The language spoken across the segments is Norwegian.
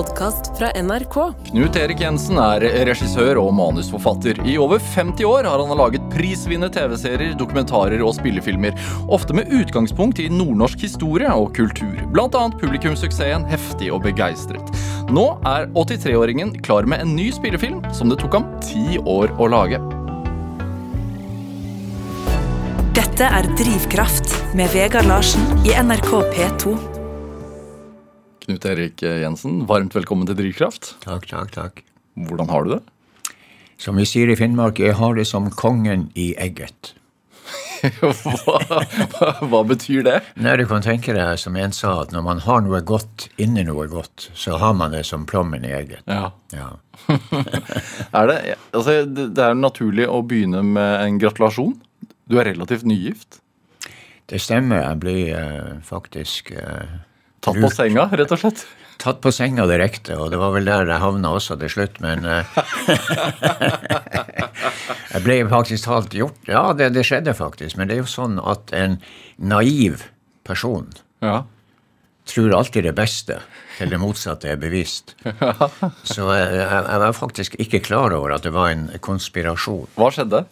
podkast fra NRK. Knut Erik Jensen er regissør og manusforfatter. I over 50 år har han laget prisvinnende TV-serier, dokumentarer og spillefilmer. Ofte med utgangspunkt i nordnorsk historie og kultur. Blant annet publikumssuksessen Heftig og begeistret. Nå er 83-åringen klar med en ny spillefilm som det tok ham ti år å lage. Dette er Drivkraft med Vegard Larsen i NRK P2. Knut Erik Jensen, varmt velkommen til Drivkraft. Takk, takk, takk. Hvordan har du det? Som vi sier i Finnmark, jeg har det som kongen i egget. hva, hva, hva betyr det? Nei, Du kan tenke deg, som en sa, at når man har noe godt inni noe godt, så har man det som plommen i egget. Ja. Ja. Er det, altså, det er naturlig å begynne med en gratulasjon. Du er relativt nygift. Det stemmer. Jeg blir eh, faktisk eh, Tatt på senga, rett og slett. tatt på senga direkte, og det var vel der jeg havna også til slutt, men eh, Jeg ble faktisk talt gjort Ja, det, det skjedde faktisk, men det er jo sånn at en naiv person Ja. tror alltid det beste til det motsatte er bevist. Så jeg, jeg, jeg var faktisk ikke klar over at det var en konspirasjon. Hva skjedde?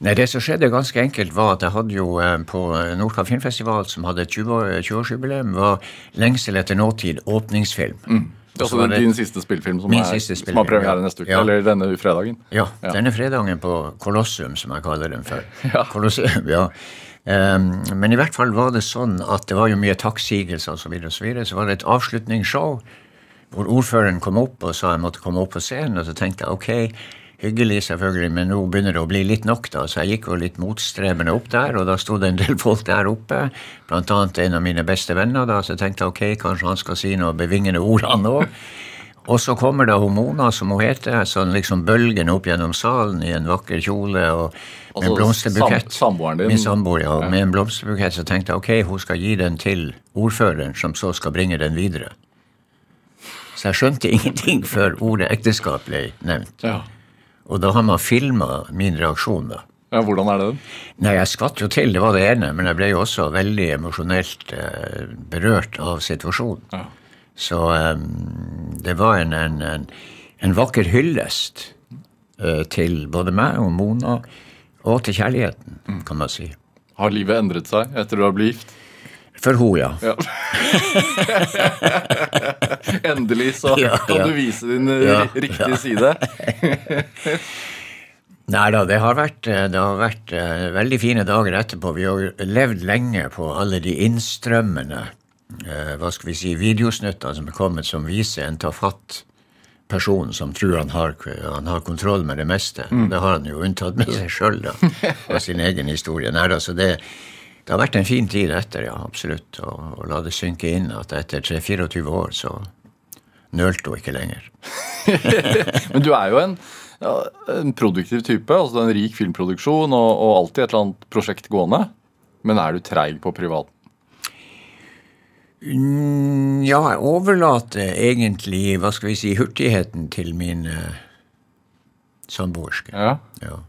Nei, Det som skjedde ganske enkelt, var at jeg hadde jo eh, på Nordkapp Filmfestival, som hadde et 20 20-årsjubileum, var Lengsel etter nåtid åpningsfilm. Mm. Altså, det er altså din siste spillfilm som, er, siste som har premiere ja. neste uke, Ja. eller denne fredagen. Ja, Ja. denne fredagen på Kolossum, som jeg kaller den for. Ja. Kolosseum, ja. Um, men i hvert fall var det sånn at det var jo mye takksigelser osv. Så, videre, og så, videre. så var det et avslutningsshow hvor ordføreren kom opp og sa jeg måtte komme opp på scenen. Og så tenkte jeg ok, hyggelig selvfølgelig, men nå begynner det å bli litt nok, da. Så jeg gikk jo litt motstrebende opp der, og da sto det en del folk der oppe. Annet en av mine beste venner, da. Så jeg tenkte ok, kanskje han skal si noen bevingende ord, han òg. Og så kommer da Mona, som hun heter, sånn liksom bølgende opp gjennom salen i en vakker kjole og med Altså, en blomsterbukett. sam- samboeren din? Min samboer, ja. Med en blomsterbukett. Så tenkte jeg ok, hun skal gi den til ordføreren, som så skal bringe den videre. Så jeg skjønte ingenting før ordet ekteskap ble nevnt. Ja. Og da har man filma min reaksjon, da. ja, Hvordan er det? Nei, jeg skvatt jo til, det var det ene, men jeg ble jo også veldig emosjonelt eh, berørt av situasjonen. Ja. Så eh, det var en, en, en, en vakker hyllest eh, til både meg og Mona, og til kjærligheten, kan man si. Har livet endret seg etter du har blitt gift? For hun, ja. Ja. Endelig så Ja, kan ja. du vise din eh, riktige side. Nei da, det har vært, eh, det har vært eh, veldig fine dager etterpå. Vi har levd lenge på alle de innstrømmende hva skal vi si, videosnutter som er kommet, som viser en tafatt person som tror han har, han har kontroll med det meste. Det har han jo unntatt med seg sjøl, da, og sin egen historie. Nei da, så det, det har vært en fin tid etter, ja, absolutt. Og, og la det synke inn at etter 3-24 år så nølte hun ikke lenger. Men du er jo en, ja, en produktiv type. altså En rik filmproduksjon og, og alltid et eller annet prosjekt gående. Men er du treig på privaten? Mm, Ja, jeg overlater egentlig, hva skal vi si, hurtigheten til min uh, samboerske. Ja. Ja.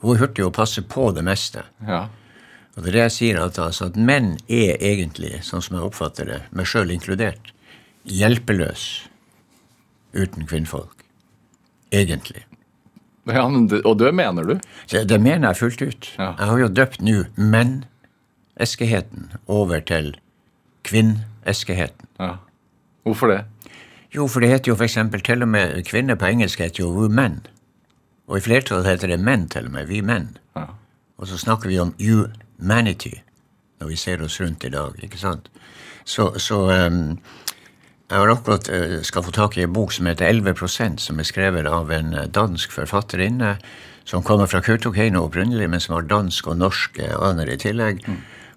Hun er hurtig og passer på det meste. ja. Og det er det jeg sier, at, altså, at menn er egentlig, sånn som jeg oppfatter det, meg sjøl inkludert, hjelpeløs uten kvinnfolk. Egentlig. ja det, og det mener du? Det, det mener jeg fullt ut. Ja. Jeg har jo døpt nå menn-eskeheten over til kvinn-eskeheten. Ja. Hvorfor det? Jo, for det heter jo eksempel til og med kvinner på engelsk heter jo women. Og i flertall heter det menn til og med, vi menn. Ja. Og så snakker vi om humanity når vi ser oss rundt i dag, ikke sant? Så, så um, jeg har akkurat eh, skal få tak i en bok som heter 11% som er skrevet av en eh, dansk forfatterinne som kommer fra Kautokeino opprinnelig, men som har dansk og norsk eh, aner i tillegg.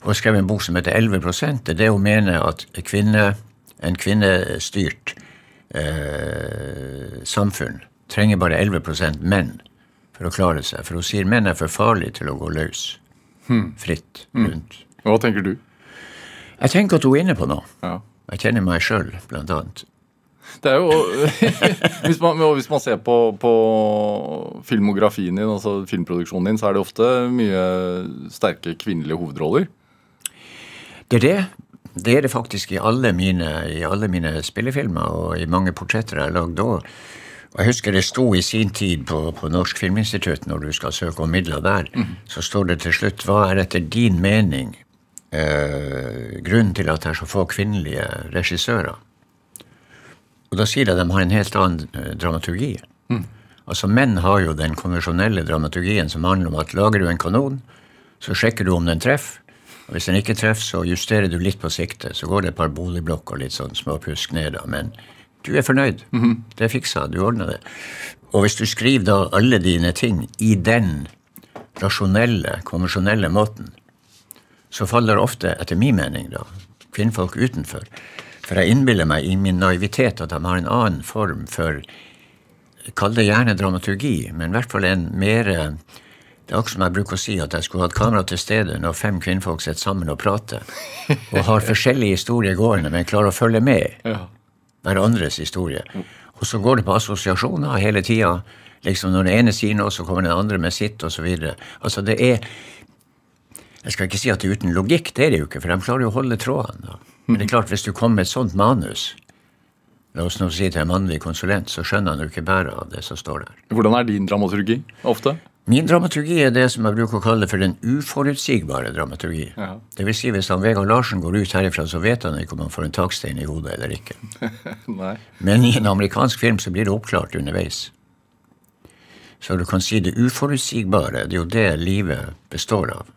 Og har skrevet en bok som heter 11 Det er det hun mener at kvinne, en kvinnestyrt eh, samfunn trenger bare 11 menn for å klare seg. For hun sier menn er for farlige til å gå løs. Fritt rundt. Hva tenker du? Jeg tenker at hun er inne på noe. Ja. Jeg kjenner meg sjøl, blant annet. Det er jo hvis, man, hvis man ser på, på filmografien din, altså filmproduksjonen din, så er det ofte mye sterke kvinnelige hovedroller. Det er det. det er det faktisk i alle mine, i alle mine spillefilmer og i mange portretter jeg har lagd da. Og jeg husker det sto i sin tid på, på Norsk Filminstitutt, når du skal søke om midler der, så står det til slutt hva er etter din mening eh, grunnen til at det er så få kvinnelige regissører? Og da sier jeg at de har en helt annen dramaturgi. dramaturgi. Altså Menn har jo den konvensjonelle dramaturgien som handler om at lager du en kanon, så sjekker du om den treffer. Og Hvis den ikke treffer, så justerer du litt på siktet. Så går det et par boligblokker litt sånn småpusk ned. da, Men du er fornøyd. Det fiksa, du ordna det. Og hvis du skriver da alle dine ting i den rasjonelle, konvensjonelle måten, så faller ofte, etter min mening, da, kvinnfolk utenfor. For jeg innbiller meg i min naivitet at de har en annen form for Kall det gjerne dramaturgi, men i hvert fall en mer Det er akkurat som jeg bruker å si, at jeg skulle hatt kamera til stede når fem kvinnfolk sitter sammen og prater, og har forskjellige historier gående, men klarer å følge med Ja. Hverandres historie. Og så går det på assosiasjoner hele tida. Liksom når den ene sier noe, så kommer den andre med sitt, osv. Altså, det er Jeg skal ikke si at det er uten logikk, det er det jo ikke, for de klarer jo å holde trådene. da. Men det er klart, hvis du kommer med et sånt manus, la oss nå si til en mannlig konsulent, så skjønner han jo ikke bæret av det som står der. Hvordan er din dramaturgi ofte? Min dramaturgi er det som jeg bruker å kalle for den uforutsigbare dramaturgi. Ja. Det vil si, hvis han Vegard Larsen går ut herifra, så vet han ikke om han får en takstein i hodet eller ikke. Men i en amerikansk film så blir det oppklart underveis. Så du kan si det uforutsigbare. Det er jo det livet består av.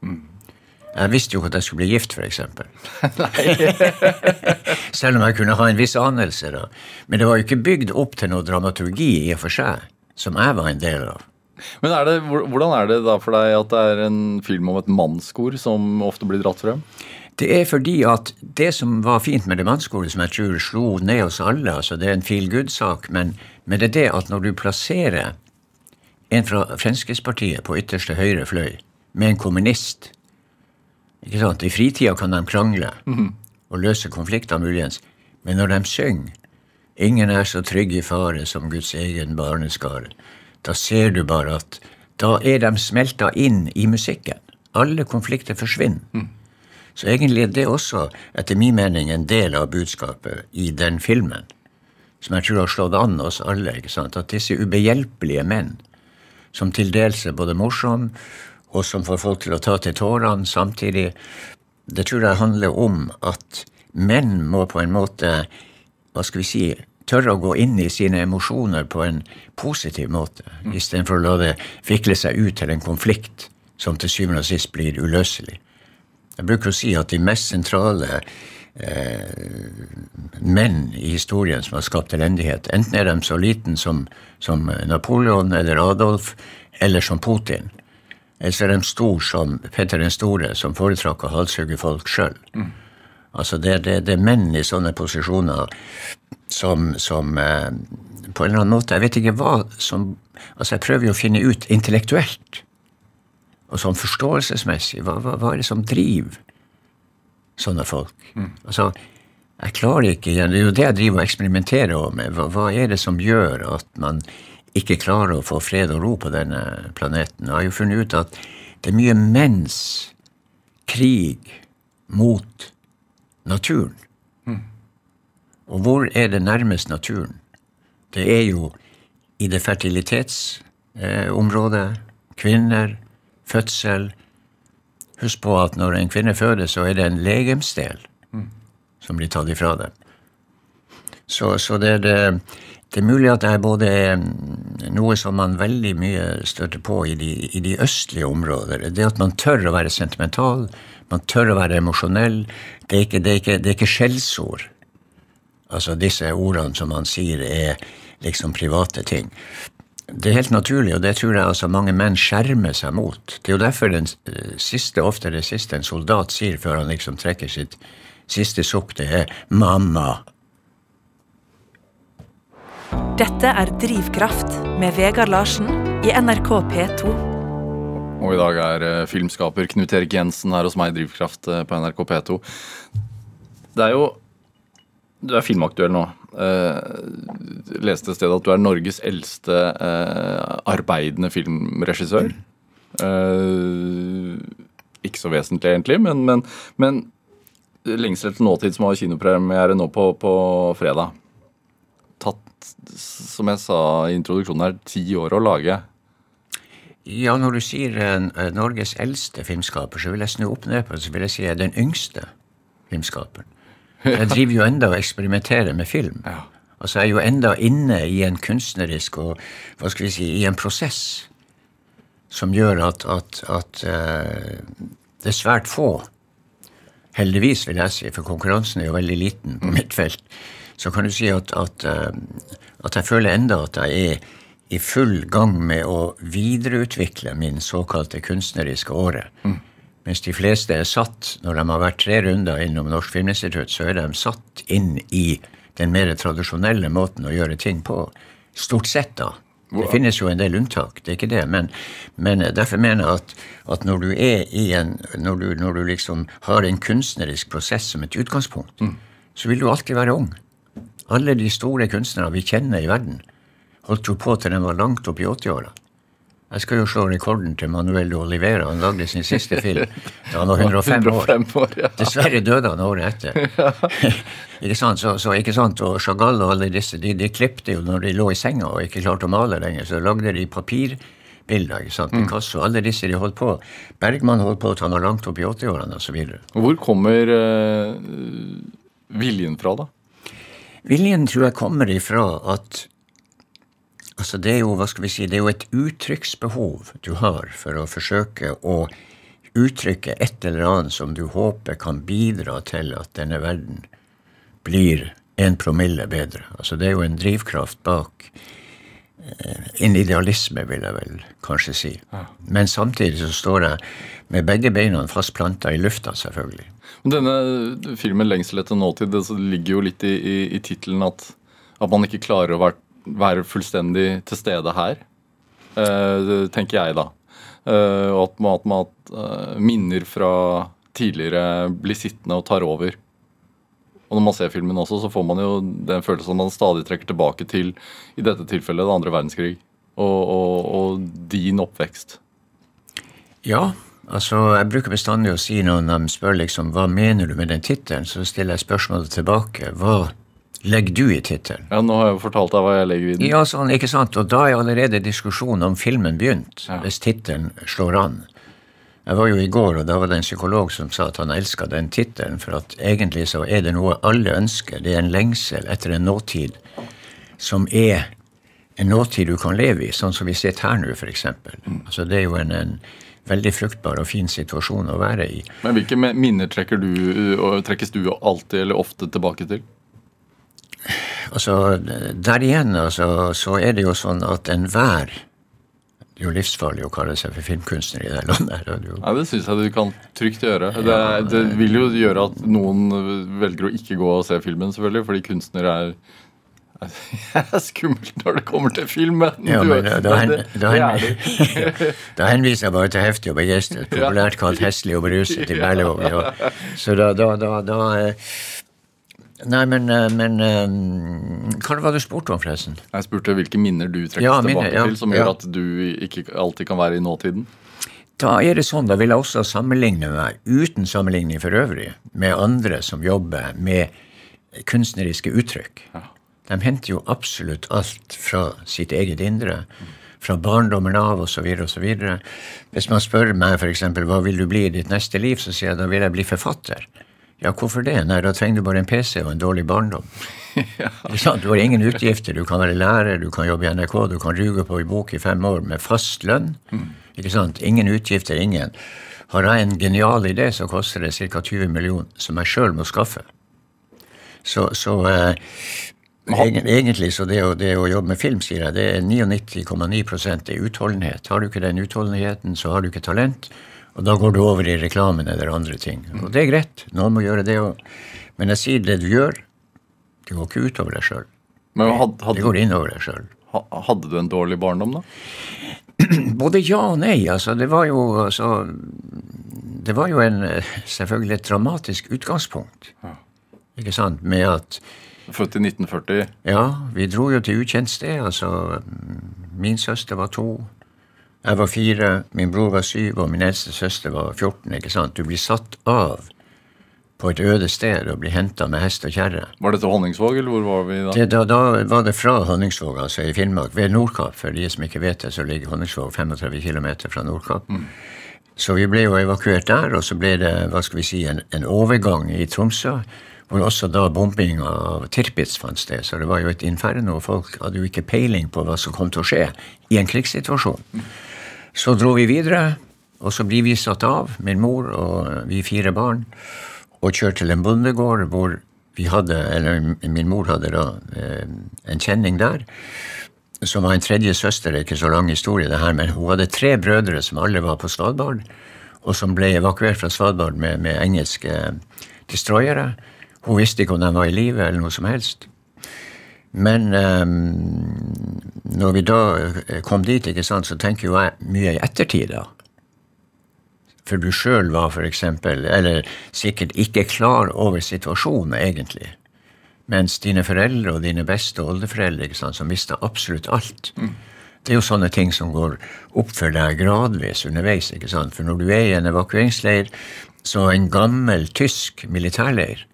Jeg visste jo ikke at jeg skulle bli gift, f.eks. Selv om jeg kunne ha en viss anelse. da. Men det var jo ikke bygd opp til noe dramaturgi i og for seg, som jeg var en del av. Men er det, hvordan er det da for deg at det er en film om et mannskor som ofte blir dratt frem? Det er fordi at det som var fint med det mannskoret, som jeg tror slo ned oss alle, altså det er en feel good-sak, men, men det er det at når du plasserer en fra Fremskrittspartiet på ytterste høyre fløy med en kommunist ikke sant? I fritida kan de krangle og løse konflikter muligens, men når de synger 'Ingen er så trygg i fare som Guds egen barneskare', da ser du bare at da er de smelta inn i musikken. Alle konflikter forsvinner. Så egentlig er det også, etter min mening, en del av budskapet i den filmen. Som jeg tror har slått an oss alle. ikke sant? At disse ubehjelpelige menn, som til dels er både morsom, og som får folk til å ta til tårene samtidig, det tror jeg handler om at menn må på en måte, hva skal vi si, tørre å gå inn i sine emosjoner på en positiv måte, istedenfor å la det vikle seg ut til en konflikt som til syvende og sist blir uløselig. Jeg bruker å si at de mest sentrale eh, menn i historien som har skapt elendighet, enten er de så liten som, som Napoleon eller Adolf, eller som Putin. Eller så er de stor som Petter den store, som foretrakk å halshugge folk sjøl. Altså det, det, det er menn i sånne posisjoner som, som eh, på en eller annen måte Jeg vet ikke hva som Altså, jeg prøver jo å finne ut intellektuelt og sånn forståelsesmessig hva, hva, hva er det som driver sånne folk? Altså, jeg klarer ikke igjen, Det er jo det jeg driver og eksperimenterer med. Hva, hva er det som gjør at man ikke klarer å få fred og ro på denne planeten? Jeg har jo funnet ut at det er mye menns krig mot naturen. Og hvor er det nærmest naturen? Det er jo i det fertilitetsområdet. Kvinner, fødsel. Husk på at når en kvinne føder, så er det en legemsdel som blir tatt ifra dem. Så, så det, er det, det er mulig at det er både mm, noe som man veldig mye støter på i de, i de østlige områder. Det at man tør å være sentimental, man tør å være emosjonell. Det er ikke, det ikke, ikke skjellsord. Altså disse ordene som man sier er liksom private ting. Det er helt naturlig, og det tror jeg altså mange menn skjermer seg mot. Det er jo derfor den eh, siste, ofte det siste en soldat sier før han liksom trekker sitt siste sukk, det er 'mamma'. Dette er Drivkraft med Vegard Larsen i NRK P2. Og i dag er eh, filmskaper Knut Erik Jensen her hos meg i Drivkraft eh, på NRK P2. Det er jo Du er filmaktuell nå. Jeg leste et sted at du er Norges eldste eh, arbeidende filmregissør. Eh, ikke så vesentlig, egentlig, men, men, men 'Lengsel etter nåtid', som har kinopremiere nå på, på fredag. Tatt, som jeg sa i introduksjonen her, ti år å lage. Ja, når du sier eh, Norges eldste filmskaper, så vil jeg snu opp ned på det. Så vil jeg si jeg er den yngste filmskaperen. Jeg driver jo enda og eksperimenterer med film. Ja. Altså, jeg er jo enda inne i en kunstnerisk og hva skal vi si, i en prosess som gjør at, at, at uh, det er svært få, heldigvis vil jeg si, for konkurransen er jo veldig liten på mitt felt, så kan du si at, at, uh, at jeg føler enda at jeg er i full gang med å videreutvikle min såkalte kunstneriske åre. Mm. Mens de fleste er satt, når de har vært tre runder innom Norsk Filminstitutt, så er de satt inn i den mer tradisjonelle måten å gjøre ting på. Stort sett, da. Det finnes jo en del unntak, det er ikke det. Men, men derfor mener jeg at, at, når du er i en når du, når du, liksom har en kunstnerisk prosess som et utgangspunkt, mm. så vil du alltid være ung. Alle de store kunstnere vi kjenner i verden, holdt jo på til de var langt opp i 80-åra. Jeg skal jo slå rekorden til Manuel Olivera. Han lagde sin siste film da han var 105 år. 105 år ja. Dessverre døde han året etter. ikke sant? Så, så, ikke sant? Og Chagall og alle disse de, de klipte jo når de lå i senga og ikke klarte å male lenger. Så lagde de papirbilder. ikke sant? Mm. Picasso, alle disse de holdt på. Bergman holdt på til han var langt opp i 80-årene osv. Hvor kommer uh, viljen fra, da? Viljen tror jeg kommer ifra at Altså det er jo, hva skal vi si, det er jo et uttrykksbehov du har for å forsøke å uttrykke et eller annet som du håper kan bidra til at denne verden blir en promille bedre. Altså det er jo en drivkraft bak eh, en idealisme, vil jeg vel kanskje si. Men samtidig så står jeg med begge beina fast planta i lufta, selvfølgelig. Denne filmen 'Lengsel etter nåtid' det ligger jo litt i, i, i tittelen at, at man ikke klarer å være være fullstendig til stede her, uh, tenker jeg da. Uh, at, man, at, uh, minner fra tidligere blir sittende og tar over. Og når man ser filmen også, så får man jo den følelsen man stadig trekker tilbake til, i dette tilfellet, det andre verdenskrig, og, og, og din oppvekst. Ja, altså jeg bruker bestandig å si når de spør liksom, hva mener du med den tittelen, så stiller jeg spørsmålet tilbake. Hva legger du i tittelen? Ja, nå har jeg jo fortalt deg hva jeg legger i den. Ja, sånn, ikke sant? Og da er allerede diskusjonen om filmen begynt, ja. hvis tittelen slår an. Jeg var jo i går, og da var det en psykolog som sa at han elska den tittelen, for at egentlig så er det noe alle ønsker. Det er en lengsel etter en nåtid som er en nåtid du kan leve i, sånn som vi sitter her nå, f.eks. Mm. Altså, det er jo en, en veldig fruktbar og fin situasjon å være i. Men hvilke minner trekker du, trekkes du alltid eller ofte tilbake til? altså, Der igjen altså, så er det jo sånn at enhver det er jo livsfarlig å kalle seg for filmkunstner i det landet. Det ja, det syns jeg du kan trygt gjøre. Det, det, vil jo gjøre at noen velger å ikke gå og se filmen, selvfølgelig, fordi kunstnere er det er skummelt når det kommer til filmen. Ja, men da, da, hen, da, hen, da, henviser jeg bare til heftig og begeistret, populært kalt heslig og beruset i Berlevåg. Ja. Så da, da, eh, Nei, men, eh, men eh, hva var det du spurte om, forresten? Jeg spurte hvilke minner du trekkes ja, tilbake til som gjør at du ikke alltid kan være i nåtiden. Da er det sånn, da vil jeg også sammenligne meg, uten sammenligning for øvrig, med andre som jobber med kunstneriske uttrykk. Ja. De henter jo absolutt alt fra sitt eget indre. Fra barndommen av osv. osv. Hvis man spør meg f.eks. hva vil du bli i ditt neste liv, så sier jeg da vil jeg bli forfatter. Ja, hvorfor det? Nei, da trenger du bare en PC og en dårlig barndom. ja. Du har ingen utgifter. Du kan være lærer, du kan jobbe i NRK, du kan ruge på en bok i fem år med fast lønn. Mm. Ikke sant? Ingen utgifter, ingen. Har jeg en genial idé, så koster det ca. 20 millioner, som jeg sjøl må skaffe. Så, så eh, egentlig så det å, det å, jobbe med film, sier jeg, det er 99,9% er utholdenhet. Har du ikke den utholdenheten, så har du ikke talent. Og da går du over i reklamen eller andre ting. Og det er greit. Noen må gjøre det òg. Men jeg sier det du gjør, det går ikke utover deg sjøl. Det går innover deg sjøl. Hadde du en dårlig barndom, da? Både ja og nei. Altså, det var jo altså, Det var jo en, selvfølgelig et dramatisk utgangspunkt. Ikke sant? Med at Født i 1940? Ja. Vi dro jo til ukjent sted. Altså, min søster var to. Jeg var fire, min bror var syv, og min eldste søster var 14. ikke sant? Du blir satt av på et øde sted og bli henta med hest og kjerre. Var dette Honningsvåg, eller hvor var vi da? Det, da, da var det fra Honningsvåg, altså i Finnmark, ved Nordkapp. For de som ikke vet det, så ligger Honningsvåg 35 km fra Nordkapp. Så vi ble jo evakuert der, og så ble det hva skal vi si, en, en overgang i Tromsø. Hvor også da bombing av Tirpitz fant sted. Så det var jo et inferno. Folk hadde jo ikke peiling på hva som kom til å skje i en krigssituasjon. Så dro vi videre, og så blir vi satt av, min mor og vi fire barn, og kjørte til en bondegård hvor vi hadde, eller min mor hadde da eh, en kjenning der, som var en tredje søster. Det er ikke så lang historie, det her, men hun hadde tre brødre som alle var på Svalbard, og som ble evakuert fra Svalbard med, med engelske destroyere. Hun visste ikke om den var i live eller noe som helst. Men um, når vi da kom dit, ikke sant, så tenker jo jeg mye i ettertid, da. For du sjøl var eksempel, eller sikkert ikke klar over situasjonen, egentlig. Mens dine foreldre og dine beste oldeforeldre, ikke sant, som visste absolutt alt. Det er jo sånne ting som går opp for deg gradvis underveis. ikke sant? For når du er i en evakueringsleir, så en gammel tysk militærleir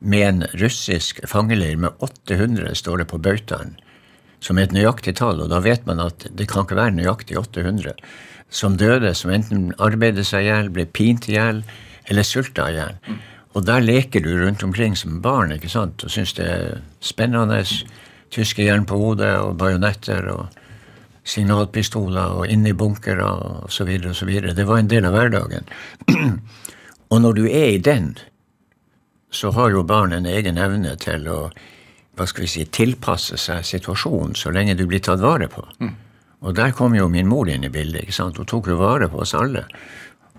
med en russisk fangeleir med 800, står det på bautaen, som er et nøyaktig tall, og da vet man at det kan ikke være nøyaktig 800, som døde, som enten arbeidet seg i hjel, ble pint i hjel, eller sulta i hjel. Og der leker du rundt omkring som barn ikke sant, og syns det er spennende. Tyske jern på hodet og bajonetter og signalpistoler og inn i bunkere så videre. Det var en del av hverdagen. og når du er i den, så har jo barn en egen evne til å hva skal vi si, tilpasse seg situasjonen så lenge du blir tatt vare på. Og der kom jo min mor inn i bildet. ikke sant? Hun tok jo vare på oss alle.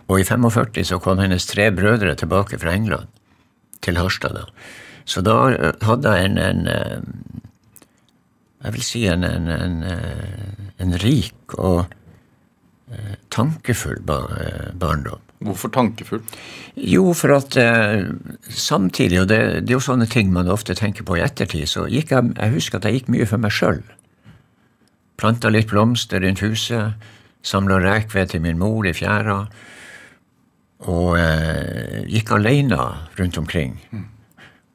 Og i 45 så kom hennes tre brødre tilbake fra England, til Harstad. da. Så da hadde jeg en, en Jeg vil si en, en, en, en rik og tankefull barndom. Hvorfor tankefull? Jo, for at eh, samtidig, og det, det, er jo sånne ting man ofte tenker på i ettertid, så gikk jeg Jeg husker at jeg gikk mye for meg sjøl. Planta litt blomster rundt huset. Samla rekved til min mor i fjæra. Og eh, gikk aleine rundt omkring.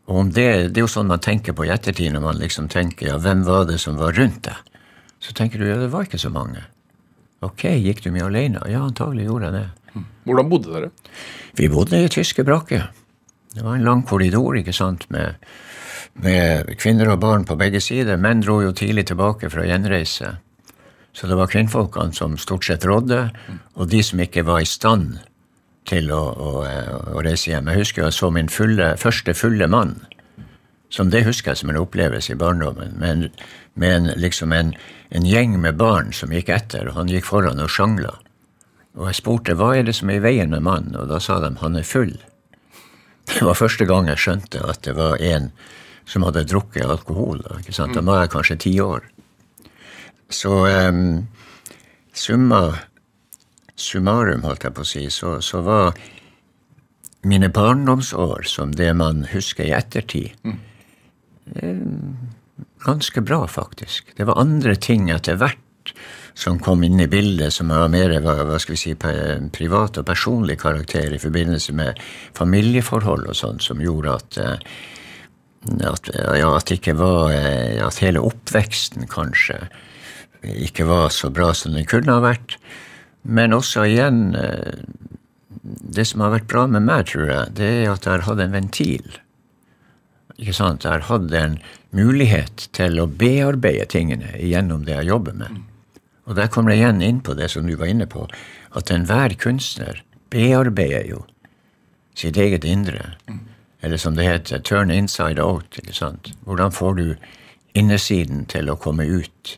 Og om det, det er jo sånn man tenker på i ettertid, når man liksom tenker ja, hvem var det som var rundt deg? Så tenker du ja, det var ikke så mange. Ok, gikk du mye alene? Ja, antagelig gjorde jeg det. Hvordan bodde dere? Vi bodde i tyske brakker. Det var en lang korridor ikke sant, med, med kvinner og barn på begge sider. Menn dro jo tidlig tilbake fra gjenreise. Så det var kvinnfolkene som stort sett rådde, og de som ikke var i stand til å, å, å reise hjem. Jeg husker jeg så min fulle, første fulle mann. Som det husker jeg som en opplevelse i barndommen. Men med en, liksom en, en gjeng med barn som gikk etter, og han gikk foran og sjangla. Og jeg spurte hva er det som er i veien med mannen, og da sa de han er full. Det var første gang jeg skjønte at det var en som hadde drukket alkohol. ikke sant? Da var jeg kanskje ti år. Så um, summa summarum, holdt jeg på å si, så, så var mine barndomsår som det man husker i ettertid, mm. ganske bra, faktisk. Det var andre ting etter hvert som kom inn i bildet, som var mer hva skal vi si, privat og personlig karakter i forbindelse med familieforhold og sånn, som gjorde at at, ja, at, var, at hele oppveksten kanskje ikke var så bra som den kunne ha vært. Men også igjen Det som har vært bra med meg, tror jeg, det er at jeg har hatt en ventil. Ikke sant? Jeg har hatt en mulighet til å bearbeide tingene gjennom det jeg jobber med. Og der kommer jeg igjen inn på det som du var inne på, at enhver kunstner bearbeider jo sitt eget indre. Eller som det heter, turn inside out. ikke sant? Hvordan får du innesiden til å komme ut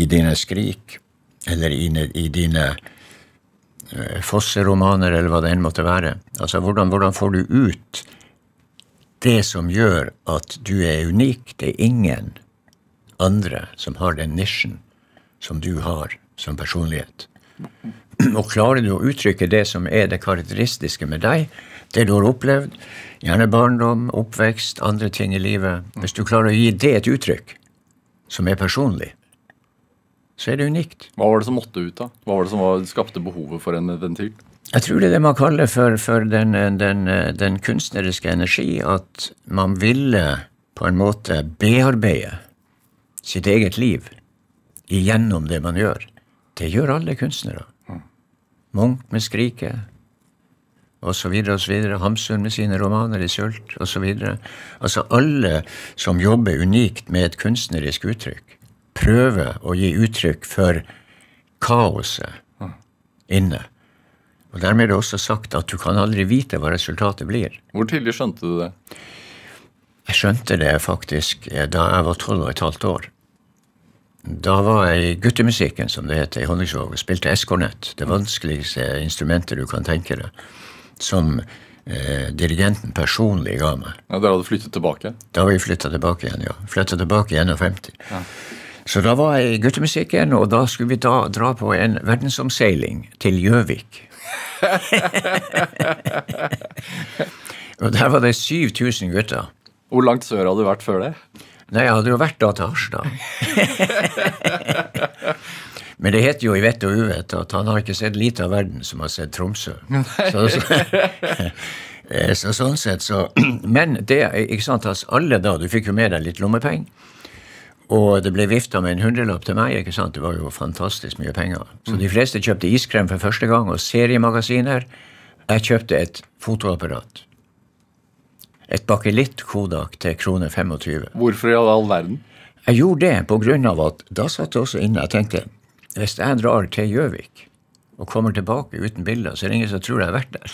i dine skrik, eller i, i dine uh, fosseromaner, eller hva det enn måtte være? Altså, hvordan, hvordan får du ut det som gjør at du er unik? Det er ingen andre som har den nisjen som du har som personlighet. Og klarer du å uttrykke det som er det karakteristiske med deg, det du har opplevd, gjerne barndom, oppvekst, andre ting i livet Hvis du klarer å gi det et uttrykk som er personlig, så er det unikt. Hva var det som måtte ut, da? Hva var det som var, skapte behovet for en ventil? Jeg tror det er det man kaller for, for den, den, den, kunstneriske energi, at man ville på en måte bearbeide sitt eget liv igjennom det man gjør. Det gjør alle kunstnere. Munch med 'Skriket', osv., osv. Hamsun med sine romaner i Sult, osv. Altså alle som jobber unikt med et kunstnerisk uttrykk, prøver å gi uttrykk for kaoset inne. Og Dermed er det også sagt at du kan aldri vite hva resultatet blir. Hvor tidlig skjønte du det? Jeg skjønte det faktisk eh, da jeg var tolv og et halvt år. Da var jeg i guttemusikken, som det heter, i Honningsvåg og spilte eskornett. Det vanskeligste instrumentet du kan tenke deg. Som eh, dirigenten personlig ga meg. Ja, Dere hadde flyttet tilbake? Da var vi flytta tilbake igjen, ja. Flytta tilbake i 51. Ja. Så da var jeg i guttemusikken, og da skulle vi da dra på en verdensomseiling til Gjøvik. og der var det 7000 gutter. Hvor langt sør hadde du vært før det? Nei, jeg hadde jo vært da til Harstad. Men det heter jo i vett og uvett at han har ikke sett lite av verden som har sett Tromsø. Så, så, så, sånn sett så Men det, ikke sant, altså alle da, du fikk jo med deg litt lommepenger. Og det ble vifta med en hundrelapp til meg. ikke sant? Det var jo fantastisk mye penger. Så de fleste kjøpte iskrem for første gang, og seriemagasiner. Jeg kjøpte et fotoapparat et bakelitt Kodak til krone 25. Hvorfor i all verden? Jeg gjorde det av at da satt jeg også inne jeg tenkte hvis jeg drar til Gjøvik og kommer tilbake uten bilder, så er det ingen som tror jeg har vært der.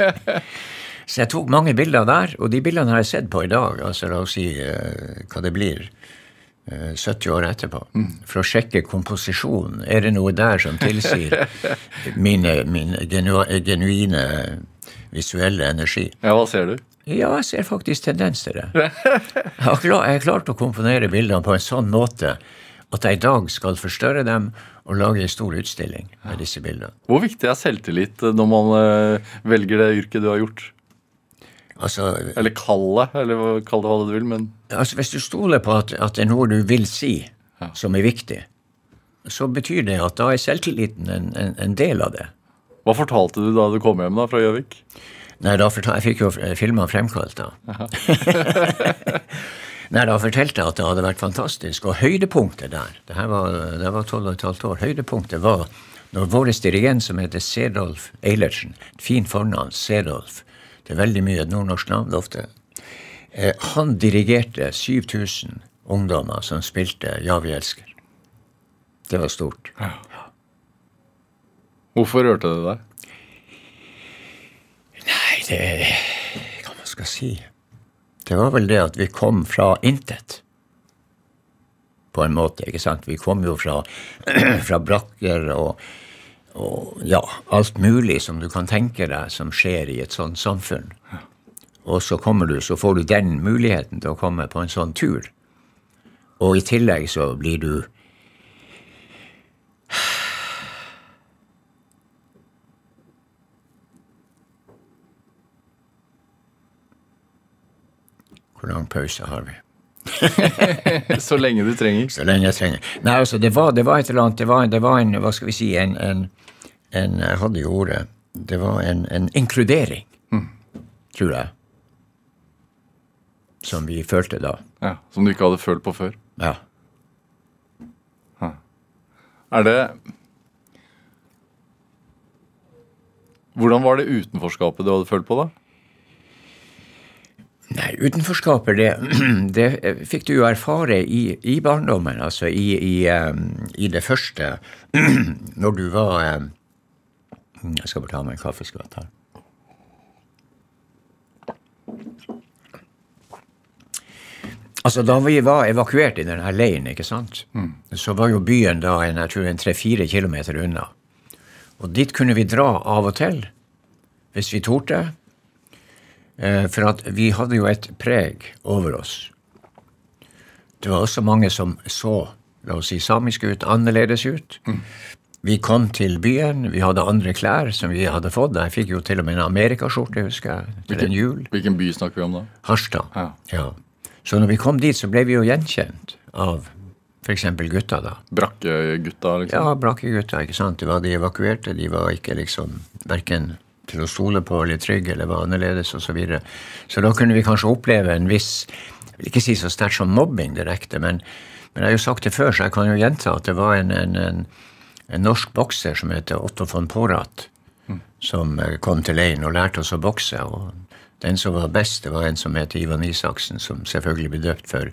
så jeg tok mange bilder der, og de bildene har jeg sett på i dag. altså La oss si uh, hva det blir. 70 eh, år etterpå. Mm. For å sjekke komposisjonen. Er det noe der som tilsier min genuine visuelle energi? Ja, Hva ser du? Ja, jeg ser faktisk tendens til det. Jeg har, klart, jeg har klart å komponere bildene på en sånn måte at jeg i dag skal forstørre dem og lage en stor utstilling med disse bildene. Hvor viktig er selvtillit når man uh, velger det yrket du har gjort? Altså, eller kallet, eller kall det hva du vil, men altså Hvis du stoler på at, at det er noe du vil si ja. som er viktig, så betyr det at da er selvtilliten en, en, en del av det. Hva fortalte du da du kom hjem da fra Gjøvik? Nei, da fortal, Jeg fikk jo filma fremkalt, da. Nei, Da fortalte jeg at det hadde vært fantastisk. Og høydepunktet der Det her var, det var 12 15 år. Høydepunktet var når vår dirigent, som heter Sedolf Eilertsen, et fint fornavn, Sedolf Det er veldig mye et nordnorsk navn ofte. Eh, han dirigerte 7000 ungdommer som spilte Ja, vi elsker. Det var stort. Ja. Hvorfor rørte det deg? Nei, det Hva man skal si? Det var vel det at vi kom fra intet. På en måte, ikke sant? Vi kom jo fra, fra brakker og, og ja, alt mulig som du kan tenke deg som skjer i et sånt samfunn. Og så kommer du, så får du den muligheten til å komme på en sånn tur. Og i tillegg så blir du Hvor lang pause har vi? så lenge du trenger. Så lenge jeg trenger. Nei, altså, det var, det var et eller annet Det var, det var en Hva skal vi si En, en, en Jeg hadde jo ordet. Det var en, en inkludering, mm. tror jeg. Som vi følte da. Ja, Som du ikke hadde følt på før? Ja. Er det Hvordan var det utenforskapet du hadde følt på, da? Nei, utenforskapet, det, det, fikk du jo erfare i, i barndommen. Altså i, i, um, i, det første Når du var um, Jeg skal bare ta meg en kaffeskvatt her. Altså, Da vi var evakuert i denne leiren, ikke sant, mm. så var jo byen da en, jeg tror en tre-fire kilometer unna. Og dit kunne vi dra av og til, hvis vi torde. Eh, for at vi hadde jo et preg over oss. Det var også mange som så la oss si, samiske ut, annerledes ut. Mm. Vi kom til byen, vi hadde andre klær som vi hadde fått. Jeg fikk jo til og med en amerikaskjorte, husker jeg, til hvilken, en jul. Hvilken by snakker vi om da? Harstad. Ja. ja. Så når vi kom dit, så ble vi jo gjenkjent av F.eks. gutta, da. Brakkegutta, liksom? Ja, brakkegutta. ikke sant? Det var De evakuerte. De var ikke liksom verken til å stole på eller trygg eller var annerledes osv. Så, videre. så da kunne vi kanskje oppleve en viss Jeg vil ikke si så sterkt som mobbing direkte, men, men, jeg har jo sagt det før, så jeg kan jo gjenta at det var en, en, en, en norsk bokser som heter Otto von Porat, mm. som eh, kom til leiren og lærte oss å bokse. og den som var best, det var en som het Ivan Isaksen, som selvfølgelig ble døpt for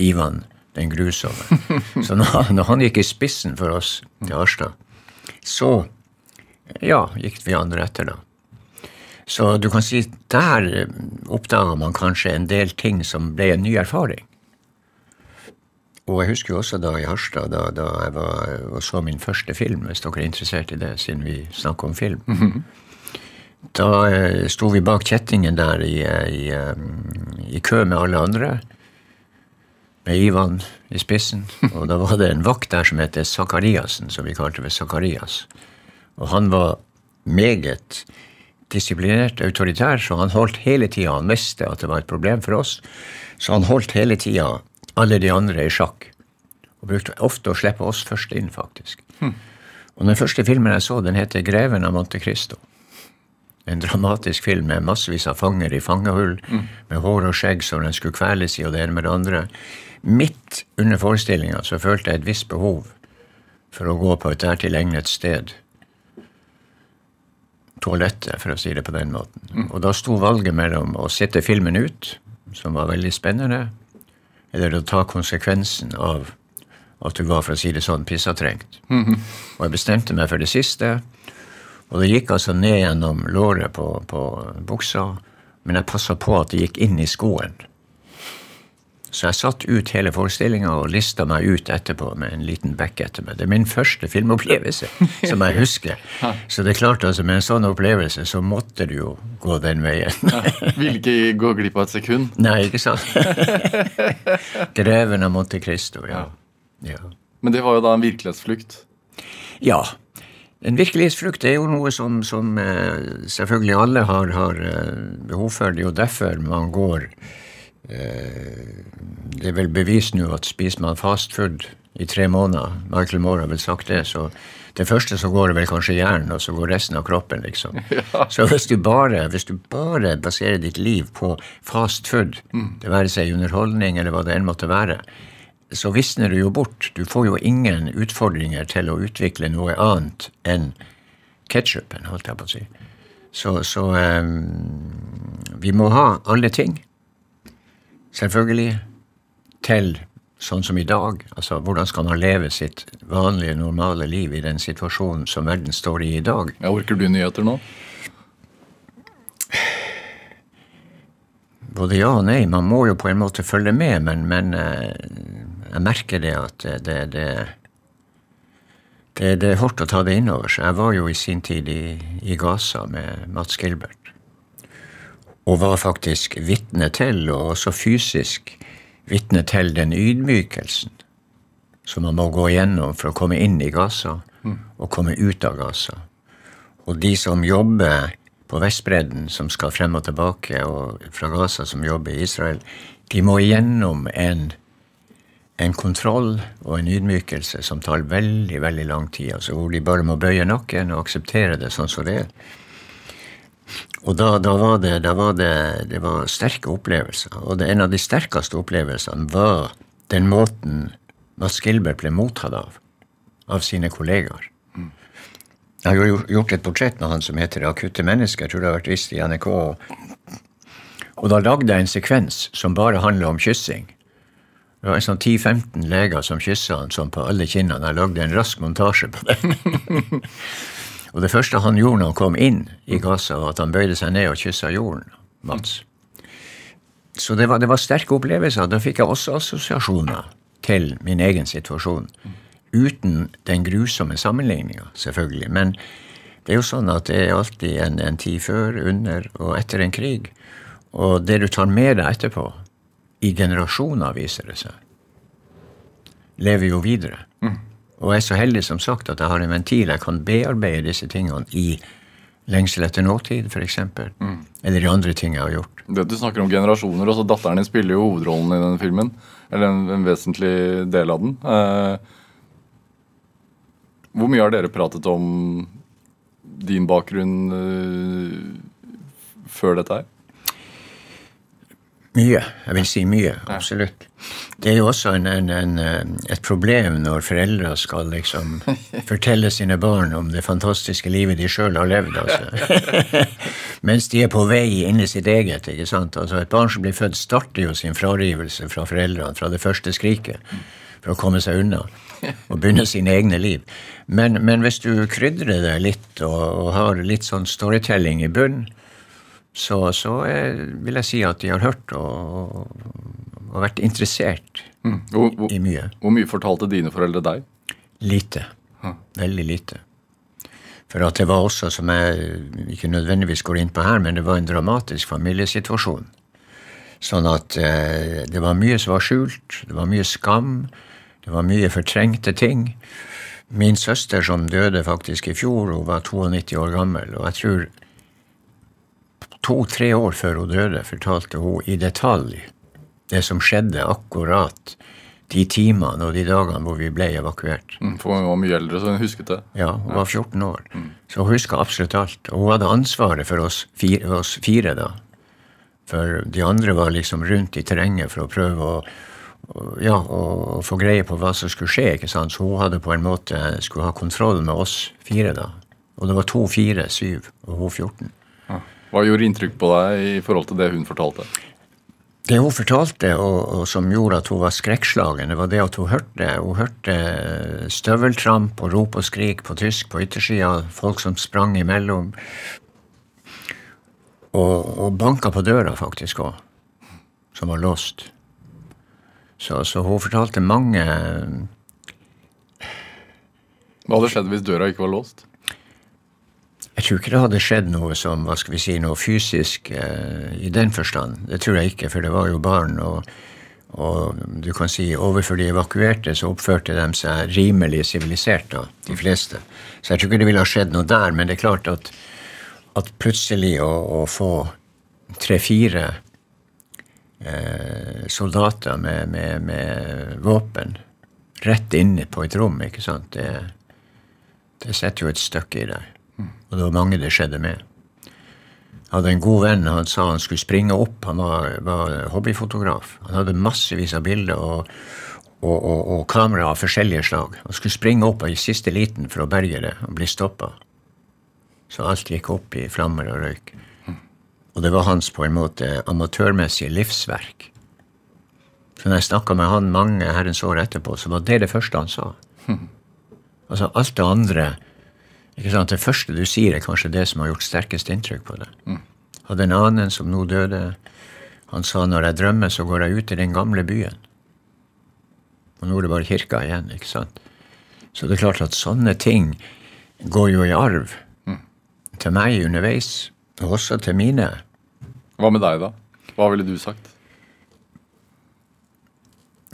Ivan den grusomme. Så når, når han gikk i spissen for oss til Harstad, så ja, gikk vi andre etter, da. Så du kan si der oppdaga man kanskje en del ting som ble en ny erfaring. Og jeg husker jo også da i Harstad, da, da jeg var og så min første film, hvis dere er interessert i det, siden vi snakker om film. Mm -hmm. Da eh, sto vi bak kjettingen der i, i, eh, i kø med alle andre med Ivan i spissen. Og da var det en vakt der som het Sakariassen, som vi kalte for Sakarias. Og han var meget disiplinert, autoritær, så han holdt hele tida Han visste at det var et problem for oss, så han holdt hele tida alle de andre i sjakk. Og brukte ofte å slippe oss først inn, faktisk. Hmm. Og den første filmen jeg så, den heter 'Greven av Monte Cristo'. En dramatisk film med massevis av fanger i fangehull, mm. med hår og skjegg som den skulle kveles i, og det ene med det andre. Midt under forestillinga så følte jeg et visst behov for å gå på et dertil egnet sted. Toalettet, for å si det på den måten. Mm. Og da sto valget mellom å sette filmen ut, som var veldig spennende, eller å ta konsekvensen av at du var, for å si det sånn, pissatrengt. Mm -hmm. Og jeg bestemte meg for det siste. Og det gikk altså ned gjennom låret på, på buksa, men jeg passa på at det gikk inn i skoen. Så jeg satt ut hele forestillinga og lista meg ut etterpå med en liten bekk etter meg. Det er min første filmopplevelse som jeg husker. Så det er klart, altså, med en sånn opplevelse så måtte du jo gå den veien. ja, Vil ikke gå glipp av et sekund? Nei, ikke sant. Greven av Monte Cristo, ja. ja. Men det var jo da en virkelighetsflukt? Ja. En virkelighetsflukt er jo noe som, som eh, selvfølgelig alle har, har eh, behov for. Det er jo derfor man går det er vel bevist nå at spiser man fastfood i tre måneder Michael Moore har vel sagt det. så Det første så går det vel kanskje hjernen, og så går resten av kroppen, liksom. Ja. Så hvis du, bare, hvis du bare baserer ditt liv på fast food, mm. det være seg underholdning eller hva det enn måtte være, så visner du jo bort. Du får jo ingen utfordringer til å utvikle noe annet enn ketsjupen, holdt jeg på å si. Så, så um, vi må ha alle ting selvfølgelig til sånn som i dag. Altså, hvordan skal man leve sitt vanlige, normale liv i den situasjonen som verden står i i dag? Ja, Orker du nyheter nå? Både ja og nei. Man må jo på en måte følge med, men, men eh, jeg merker det at det, det, det, det er hardt å ta det inn over seg. Jeg var jo i sin tid i, i Gaza med Mats Gilbert og var faktisk vitne til, og også fysisk vitne til, den ydmykelsen som man må gå igjennom for å komme inn i Gaza mm. og komme ut av Gaza. Og de som jobber på Vestbredden, som skal frem og tilbake, og fra Gaza som jobber i Israel, de må igjennom en, en kontroll og en ydmykelse som tar veldig, veldig lang tid. Altså hvor de bare må bøye nakken og akseptere det sånn som det er. Og da, da, var, det, da var det, det var sterke opplevelser. Og en av de sterkeste opplevelsene var den måten Mads Gilbert ble mottatt av av sine kollegaer. Jeg har jo gjort et portrett med han som heter akutte mennesker'. Jeg tror det har vært vist i NRK. Og da lagde jeg en sekvens som bare handler om kyssing. Det var en sånn 10-15 leger som kyssa han sånn på alle kinnene. Jeg lagde en rask montasje på det. Og det første han gjorde når han kom inn i Gaza, var at han bøyde seg ned og kyssa jorden. Mats. Så det var, det var sterke opplevelser. Da fikk jeg også assosiasjoner til min egen situasjon. Uten den grusomme sammenligninga, selvfølgelig. Men det er jo sånn at det er alltid en, en tid før, under og etter en krig. Og det du tar med deg etterpå, i generasjoner, viser det seg, lever jo videre. Mm. Og jeg er så heldig som sagt at jeg har en ventil jeg kan bearbeide disse tingene i Lengsel etter nåtid, f.eks. Mm. Eller i andre ting jeg har gjort. Det Du snakker om generasjoner. også Datteren din spiller jo hovedrollen i denne filmen. Eller en, en vesentlig del av den. Eh, hvor mye har dere pratet om din bakgrunn eh, før dette her? Mye. Jeg vil si mye. Absolutt. Det er jo også en, en, en, eh, et problem når foreldre skal liksom fortelle sine barn om det fantastiske livet de sjøl har levd. Altså. Mens de er på vei inn i sitt eget. ikke sant? Altså Et barn som blir født, starter jo sin frarivelse fra foreldrene fra det første skriket for å komme seg unna og begynne sine egne liv. Men, men hvis du krydrer det litt og, og har litt sånn storytelling i bunn, så, så er, vil jeg si at de har hørt og, og vært interessert mm. hvor, hvor, i mye. Hvor mye fortalte dine foreldre deg? Lite. Veldig lite. For at det var også, som jeg ikke nødvendigvis går inn på her, men det var en dramatisk familiesituasjon. Sånn at eh, det var mye som var skjult. Det var mye skam. Det var mye fortrengte ting. Min søster, som døde faktisk i fjor, hun var 92 år gammel. Og jeg tror to-tre år før hun døde, fortalte hun i detalj det som skjedde akkurat de timene og de dagene hvor vi ble evakuert. Mm, for hun var mye eldre, så hun husket det? Ja, hun var 14 år. Mm. Så hun huska absolutt alt. Og hun hadde ansvaret for oss fire, oss fire, da. For de andre var liksom rundt i terrenget for å prøve å ja, å få greie på hva som skulle skje. ikke sant? Så hun hadde på en måte skulle ha kontroll med oss fire, da. Og det var to fire, syv, og hun 14. Hva gjorde inntrykk på deg i forhold til det hun fortalte? Det hun fortalte, og, og som gjorde at hun var skrekkslagen, det var det at hun hørte, hun hørte støveltramp og rop og skrik på tysk på yttersida, folk som sprang imellom. Og, og banka på døra, faktisk òg, som var låst. Så, så, hun fortalte mange Hva hadde skjedd hvis døra ikke var låst? Jeg tror ikke det hadde skjedd noe som hva skal vi si, noe fysisk eh, i den forstand. Det tror jeg ikke, for det var jo barn. Og, og du kan si overfor de evakuerte så oppførte de seg rimelig sivilisert, da, de fleste. Så jeg tror ikke det ville ha skjedd noe der. Men det er klart at, at plutselig å, å få tre-fire eh, soldater med, med, med, våpen rett inne på et rom. ikke sant? Det, det setter jo et stykke i deg. Og det var mange det skjedde med. Jeg hadde en god venn. Han sa han skulle springe opp. Han var, var hobbyfotograf. Han hadde massevis av bilder og, og, og, og kamera av forskjellige slag. Han skulle springe opp i siste liten for å berge det og bli stoppa. Så alt gikk opp i flammer og røyk. Og det var hans på en måte amatørmessige livsverk. Så når jeg snakka med han mange herrens år etterpå, så var det det første han sa. Altså alt det andre ikke sant, Det første du sier, er kanskje det som har gjort sterkest inntrykk på deg. Mm. Hadde en annen som nå døde. Han sa når jeg drømmer, så går jeg ut i den gamle byen. Og nå er det bare kirka igjen. ikke sant? Så det er klart at sånne ting går jo i arv. Mm. Til meg underveis, og også til mine. Hva med deg, da? Hva ville du sagt?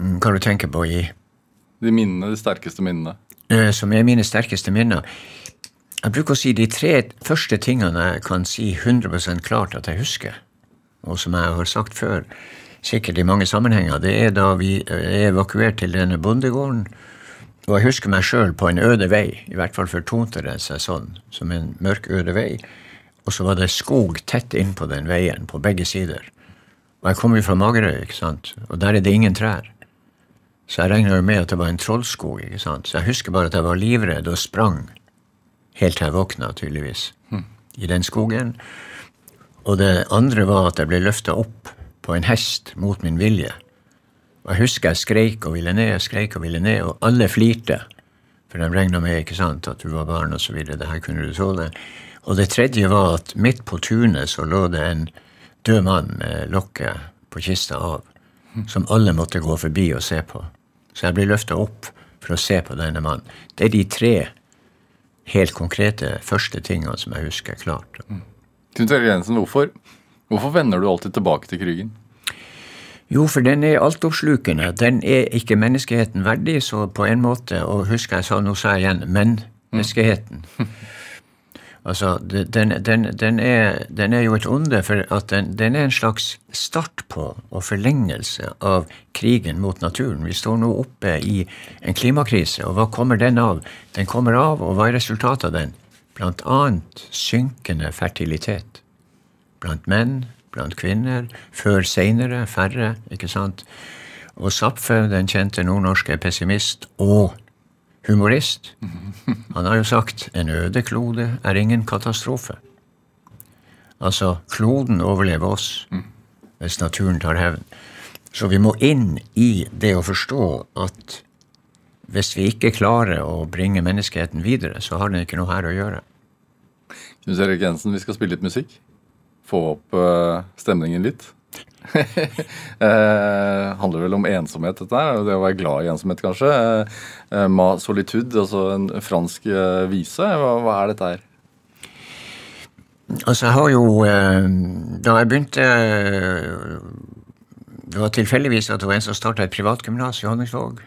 Mm, hva du tenker på i De minnene, de sterkeste minnene. Eh, som er mine sterkeste minner. Jeg bruker å si de tre første tingene jeg kan si 100% klart at jeg husker, og som jeg har sagt før, sikkert i mange sammenhenger, det er da vi er evakuert til denne bondegården. Og jeg husker meg sjøl på en øde vei, i hvert fall fortonte det seg sånn, som en mørk, øde vei. Og så var det skog tett innpå den veien, på begge sider. Og jeg kom jo fra Magerøy, ikke sant, og der er det ingen trær. Så jeg regna jo med at det var en trollskog, ikke sant. Så jeg husker bare at jeg var livredd og sprang. Helt til jeg våkna, tydeligvis. Mm. I den skogen. Og det andre var at jeg ble løfta opp på en hest mot min vilje. Og jeg husker jeg skreik og ville ned, jeg skreik og ville ned, og alle flirte. For de regna med ikke sant, at du var barn osv. Det her kunne du tåle. Og det tredje var at midt på tunet så lå det en død mann med lokket på kista av, som alle måtte gå forbi og se på. Så jeg ble løfta opp for å se på denne mannen. Det er de tre helt konkrete første tingene som jeg husker klart. Knut Helge Jensen, hvorfor, hvorfor vender du alltid tilbake til krigen? Jo, for den er altoppslukende. Den er ikke menneskeheten verdig, så på en måte Og husk jeg sa, nå sa jeg igjen menneskeheten. Mm. Altså, den, den, den, er, den, er, jo et onde, for at den, er en slags start på og forlengelse av krigen mot naturen. Vi står nå oppe i en klimakrise, og hva kommer den av? Den kommer av, og hva er resultatet av den? Blant annet synkende fertilitet. Blant menn, blant kvinner. Før seinere, færre, ikke sant? Og Zapfe, den kjente nordnorske pessimist og humorist. Han har jo sagt 'en øde klode er ingen katastrofe'. Altså, kloden overlever oss hvis naturen tar hevn. Så vi må inn i det å forstå at hvis vi ikke klarer å bringe menneskeheten videre, så har den ikke noe her å gjøre. Knut Erik Jensen, vi skal spille litt musikk. Få opp uh, stemningen litt. eh, handler vel om ensomhet, dette her. Det å være glad i ensomhet, kanskje. Eh, Ma solitude, altså en fransk eh, vise. Hva, hva, er dette her? Altså, jeg har jo eh, Da jeg begynte Det var tilfeldigvis at det var en som starta et privatgymnas i Honningsvåg.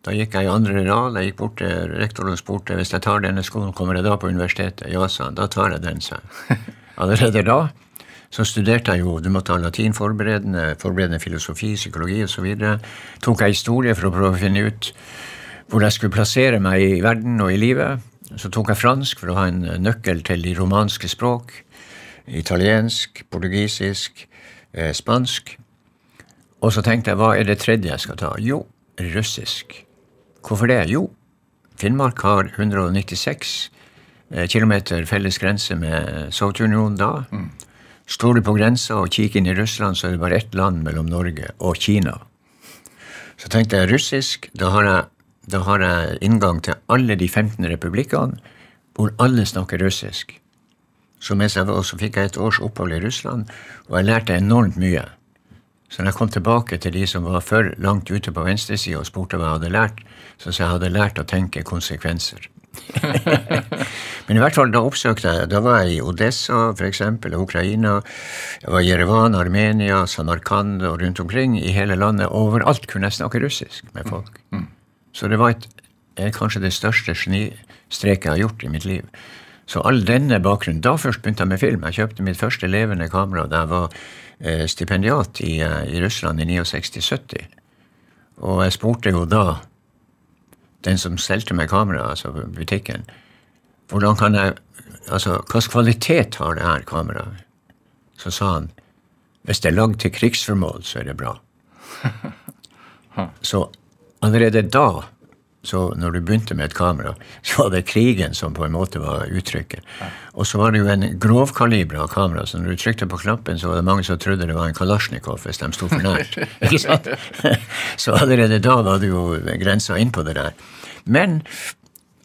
Da gikk jeg i andre rad. Jeg gikk bort til rektoren og spurte hvis jeg tar denne skolen, kommer jeg da på universitetet. Ja, sa han. Da tar jeg den, sa jeg. Allerede da så studerte jeg jo Du måtte ha latin forberedende, forberedende filosofi, psykologi osv. Tok jeg historie for å prøve å finne ut hvor jeg skulle plassere meg i verden og i livet. Så tok jeg fransk for å ha en nøkkel til de romanske språk. Italiensk, portugisisk, eh, spansk. Og så tenkte jeg hva er det tredje jeg skal ta? Jo, russisk. Hvorfor det? Jo, Finnmark har 196 eh, km felles grense med Sovjetunionen da. Mm. Står du på grensa og kikker inn i Russland, så er det bare ett land mellom Norge og Kina. Så tenkte jeg russisk. Da har jeg, da har jeg inngang til alle de 15 republikkene hvor alle snakker russisk. Så mens jeg var, så fikk jeg et års opphold i Russland, og jeg lærte enormt mye. Så når jeg kom tilbake til de som var for langt ute på venstresida og spurte hva jeg hadde lært, så sa jeg hadde lært å tenke konsekvenser. Men i hvert fall, da oppsøkte jeg Da var jeg i Odessa, f.eks., Ukraina. Jeg var i Jerevan, Armenia, Samarkand og rundt omkring i hele landet. Overalt kunne jeg snakke russisk med folk. Mm. Så det var et, kanskje det største genistreket jeg har gjort i mitt liv. Så all denne bakgrunnen Da først begynte jeg med film. Jeg kjøpte mitt første levende kamera da jeg var eh, stipendiat i, eh, i Russland i 69-70. Og jeg spurte jo da den som stelte meg kameraet, altså butikken, hvordan kan jeg Altså, hvilken kvalitet har det her kameraet? Så sa han hvis det er lagd til krigsformål, så er det bra. Så allerede da, så når du begynte med et kamera, så var det krigen som på en måte var uttrykket. Og så var det jo en grovkalibra kamera, så når du trykte på knappen, så var det mange som trodde det var en Kalasjnikov hvis de sto for nært. Ikke sant? Så allerede da var det jo grensa inn på det der. Men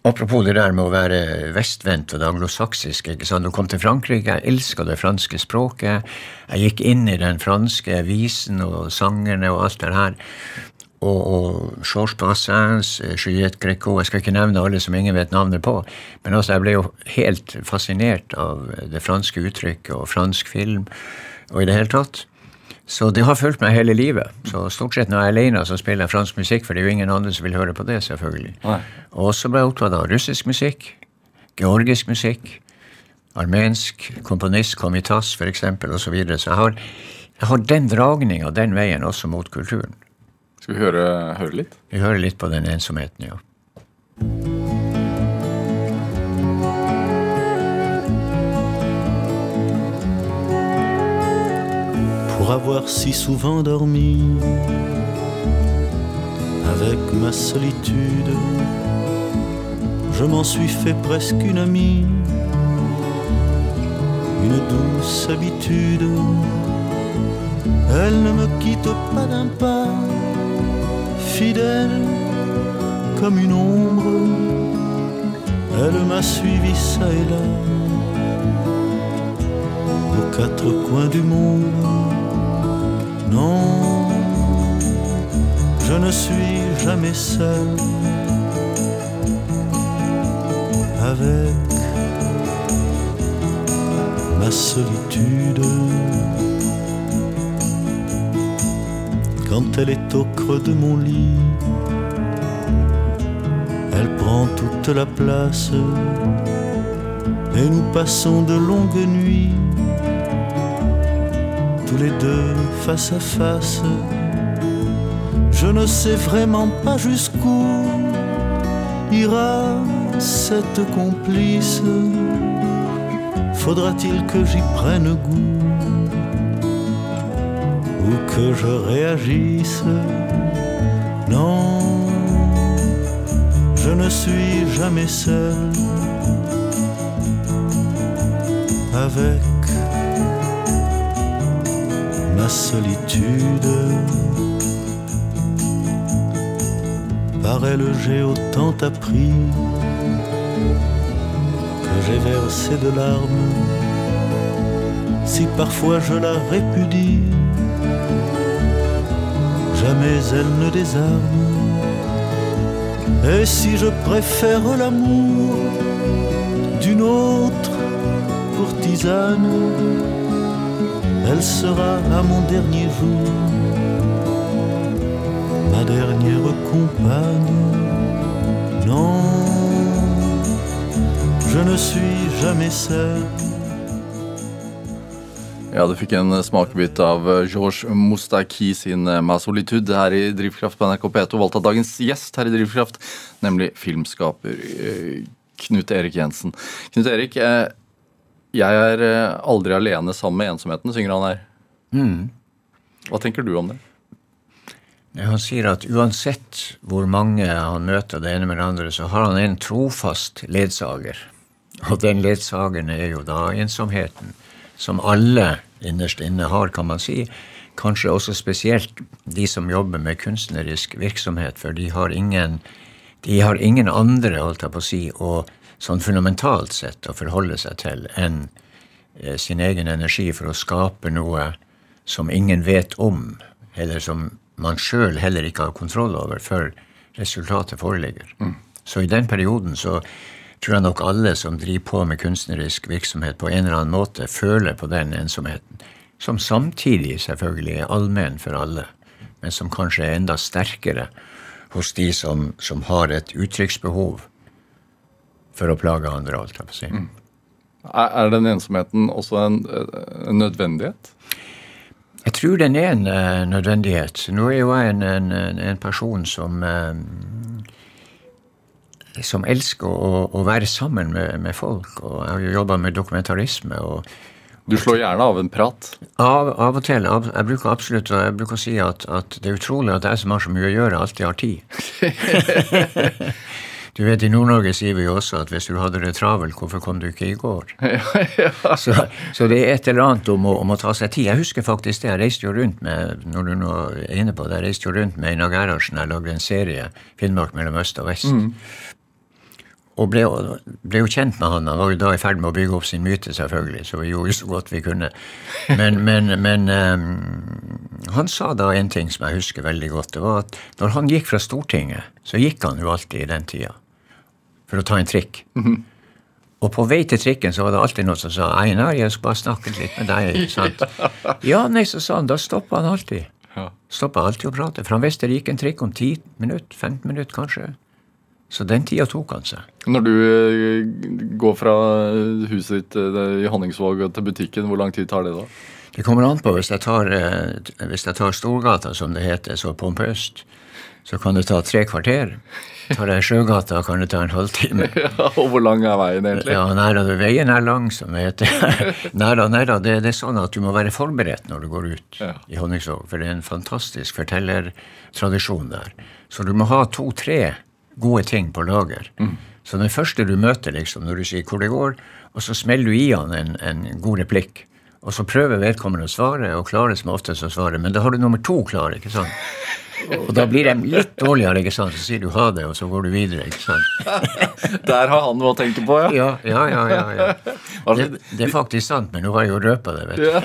Apropos det der med å være vestvendt og det anglosaksiske. ikke sant? Du kom til Frankrike, jeg elska det franske språket. Jeg gikk inn i den franske visen og sangerne og alt det her. Og, og Georges Brassens, Juliette Greco Jeg skal ikke nevne alle som ingen vet navnet på. Men altså, jeg ble jo helt fascinert av det franske uttrykket og fransk film og i det hele tatt. Så det har fulgt meg hele livet. Så stort sett når jeg er alene, så spiller jeg fransk musikk, for det er jo ingen andre som vil høre på det, selvfølgelig. Og så ble jeg opptatt av russisk musikk, georgisk musikk, armensk komponist, Komitas f.eks., osv. Så, videre. så jeg har, jeg har den dragninga den veien også mot kulturen. Skal vi høre, høre litt? Vi hører litt på den ensomheten, ja. pour avoir si souvent dormi avec ma solitude. Je m'en suis fait presque une amie, une douce habitude. Elle ne me quitte pas d'un pas, fidèle comme une ombre. Elle m'a suivi ça et là, aux quatre coins du monde non, je ne suis jamais seul avec ma solitude. Quand elle est au de mon lit, elle prend toute la place. et nous passons de longues nuits, tous les deux face à face. Je ne sais vraiment pas jusqu'où ira cette complice. Faudra-t-il que j'y prenne goût ou que je réagisse? Non, je ne suis jamais seul avec ma solitude. Par elle j'ai autant appris que j'ai versé de larmes. Si parfois je la répudie, jamais elle ne désarme. Et si je préfère l'amour d'une autre courtisane, elle sera à mon dernier jour ma dernière compagne. Non, je ne suis jamais seul. Ja, du fikk en smakebit av eh, George Moustaki sin «Masolitude» Ma Solitude her i Drivkraft på NRK P2, valgt av dagens gjest her i Drivkraft, nemlig filmskaper eh, Knut Erik Jensen. Knut Erik, eh, jeg er eh, aldri alene sammen med ensomheten, synger han her. Hva tenker du om det? Han sier at uansett hvor mange han møter det ene med det andre, så har han en trofast ledsager. Og den ledsageren er jo da ensomheten, som alle innerst inne har, kan man si. Kanskje også spesielt de som jobber med kunstnerisk virksomhet, for de har ingen, de har ingen andre, holdt jeg på å si, og sånn fundamentalt sett å forholde seg til enn eh, sin egen energi for å skape noe som ingen vet om, eller som man sjøl heller ikke har kontroll over før resultatet foreligger. Så i den perioden så tror jeg nok alle som driver på med kunstnerisk virksomhet på en eller annen måte, føler på den ensomheten. Som samtidig selvfølgelig er allmenn for alle, men som kanskje er enda sterkere hos de som, som har et uttrykksbehov for å plage andre, holdt jeg på si. Er, er den ensomheten også en, en nødvendighet? Jeg tror den er en uh, nødvendighet. Nå er jo jeg en, en, en- person som eh, som elsker å, å være sammen med, med folk. Og jeg har jo jobba med dokumentarisme. og Du slår gjerne av en prat. av, av og til av, Jeg bruker absolutt jeg bruker å si at, at det er utrolig at jeg som har så mye å gjøre, alltid har tid. Du vet, I Nord-Norge sier vi jo også at hvis du hadde det travelt, hvorfor kom du ikke i går? så, så det er et eller annet om å, om å ta seg tid. Jeg husker faktisk det. Jeg reiste jo rundt med når du nå er inne på det, jeg reiste jo rundt med Einar Gerhardsen. Jeg lagde en serie, 'Finnmark mellom øst og vest'. Og ble, ble jo kjent med han. Han var jo da i ferd med å bygge opp sin myte, selvfølgelig, så vi gjorde så godt vi kunne. Men, men, men um, han sa da en ting som jeg husker veldig godt. Det var at når han gikk fra Stortinget, så gikk han jo alltid i den tida for å ta en trikk. Og på vei til trikken så var det alltid noen som sa 'Einar, jeg skal bare snakke litt med deg'. sant? Ja, nei, så sa han. Da stoppa han alltid. Ja. Stoppa alltid å prate. For han visste det gikk en trikk om 10 minutter, 15 minutter kanskje. Så den tida tok han seg. Når du eh, går fra huset ditt eh, i Honningsvåg til butikken, hvor lang tid tar det da? Det kommer an på. Hvis jeg tar, eh, hvis jeg tar Storgata, som det heter, så pompøst, så kan det ta tre kvarter. Tar jeg Sjøgata, kan det ta en halvtime. Ja, og hvor lang er veien egentlig? Ja, næra veien er lang, som det heter. næra, næra, det, det er sånn at du må være forberedt når du går ut Ja. i Honningsvåg, for det er en fantastisk fortellertradisjon der. Så du må ha to-tre gode ting på lager. Så den første du møter, liksom, når du sier hvor det går, og så smeller du i han en, en god replikk. Og så prøver vedkommende å svare, og klarer som oftest å svare. Men da har du nummer to klar, ikke sant? Og da blir de litt dårligere, ikke sant? Så sier du ha det, og så går du videre, ikke sant? Der har han noe å tenke på, ja. Ja, ja, ja. ja, ja. Det, det er faktisk sant, men nå har jeg jo røpa det, vet du. Ja.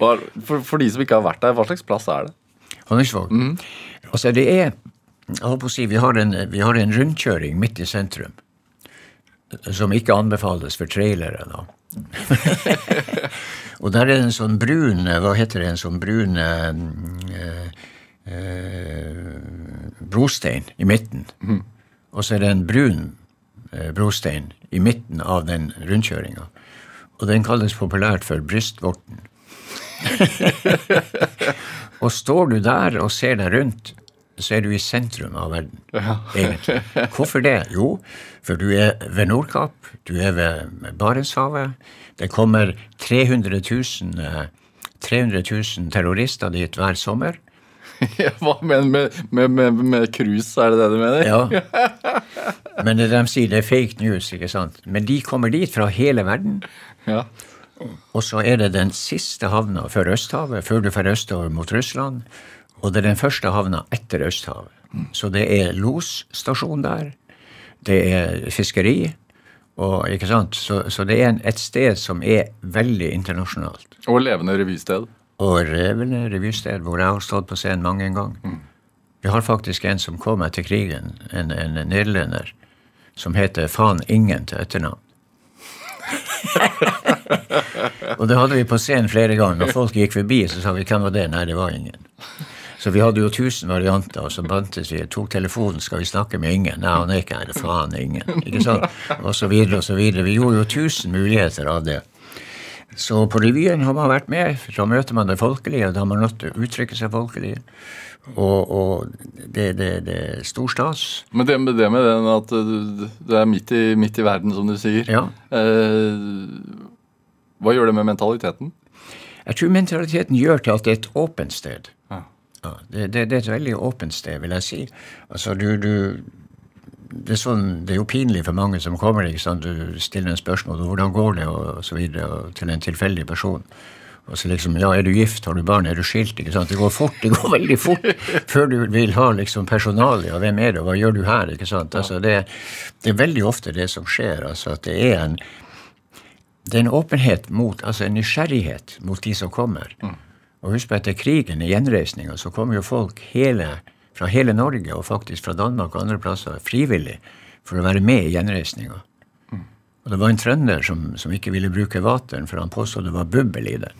For, for de som ikke har vært der, hva slags plass er det? Honningsvåg. Altså, det er Jeg holdt på å si, vi har, en, vi har en rundkjøring midt i sentrum. Som ikke anbefales for trailere, da. og der er det en sånn brun Hva heter det? En sånn brun eh, eh, brostein i midten. Og så er det en brun eh, brostein i midten av den rundkjøringa. Og den kalles populært for brystvorten. og står du der og ser deg rundt, så er du i sentrum av verden. egentlig. Hvorfor det? Jo, for du er ved Nordkapp, du er ved Barentshavet. Det kommer 300 000, eh, 300 000 terrorister dit hver sommer. Hva mener du med, med, med, med cruise, er det det du mener? Ja. Men det de sier, det er fake news, ikke sant? Men de kommer dit fra hele verden. Ja. Og så er det den siste havna før Østhavet, før du får østover mot Russland. Og det er den første havna etter Østhavet. Så det er losstasjon der. Det er fiskeri. Og, ikke sant? Så, så det er en, et sted som er veldig internasjonalt. Og levende revysted. Og levende revysted, hvor jeg har stått på scenen mange en gang. Vi har faktisk en som kom etter krigen, en, en nederlender, som heter Faen Ingen til etternavn. og det hadde vi på scenen flere ganger. Når folk gikk forbi, så sa vi 'Hvem var det?' Nei, det var ingen. Så vi hadde jo tusen varianter, og så bantes vi. Tok telefonen, skal vi snakke med ingen? Nei, han er ikke her. Er faen ingen. Ikke sant? Og så videre og så videre. Vi gjorde jo tusen muligheter av det. Så på revyen har man vært med. Så møter man det folkelige, da har man nødt til å uttrykke seg folkelig. Og, og det, det, det er stor stas. Men det med, det med den at du er midt i, midt i verden, som du sier. Ja. Eh, hva gjør det med mentaliteten? Jeg tror mentaliteten gjør til at det er et åpent sted. Ja. Ja, det, det, det er et veldig åpent sted, vil jeg si. Altså, du, du det, er sånn, det er jo pinlig for mange som kommer. sant? Du stiller en spørsmål om hvordan går det, og så videre, og til en tilfeldig person. Og så liksom, ja, Er du gift, har du barn, er du skilt? ikke sant? Det går fort, det går veldig fort før du vil ha liksom personalia. Hvem er det, og hva gjør du her? ikke sant? Altså, det, det er veldig ofte det som skjer. altså at det er en det er en åpenhet mot, altså en nysgjerrighet mot de som kommer. Og husk på etter krigen, i gjenreisninga, så kom jo folk hele, fra hele Norge og faktisk fra Danmark og andre plasser frivillig for å være med i gjenreisninga. Og det var en trønder som, som ikke ville bruke vateren, for han påstod det var bubbel i det.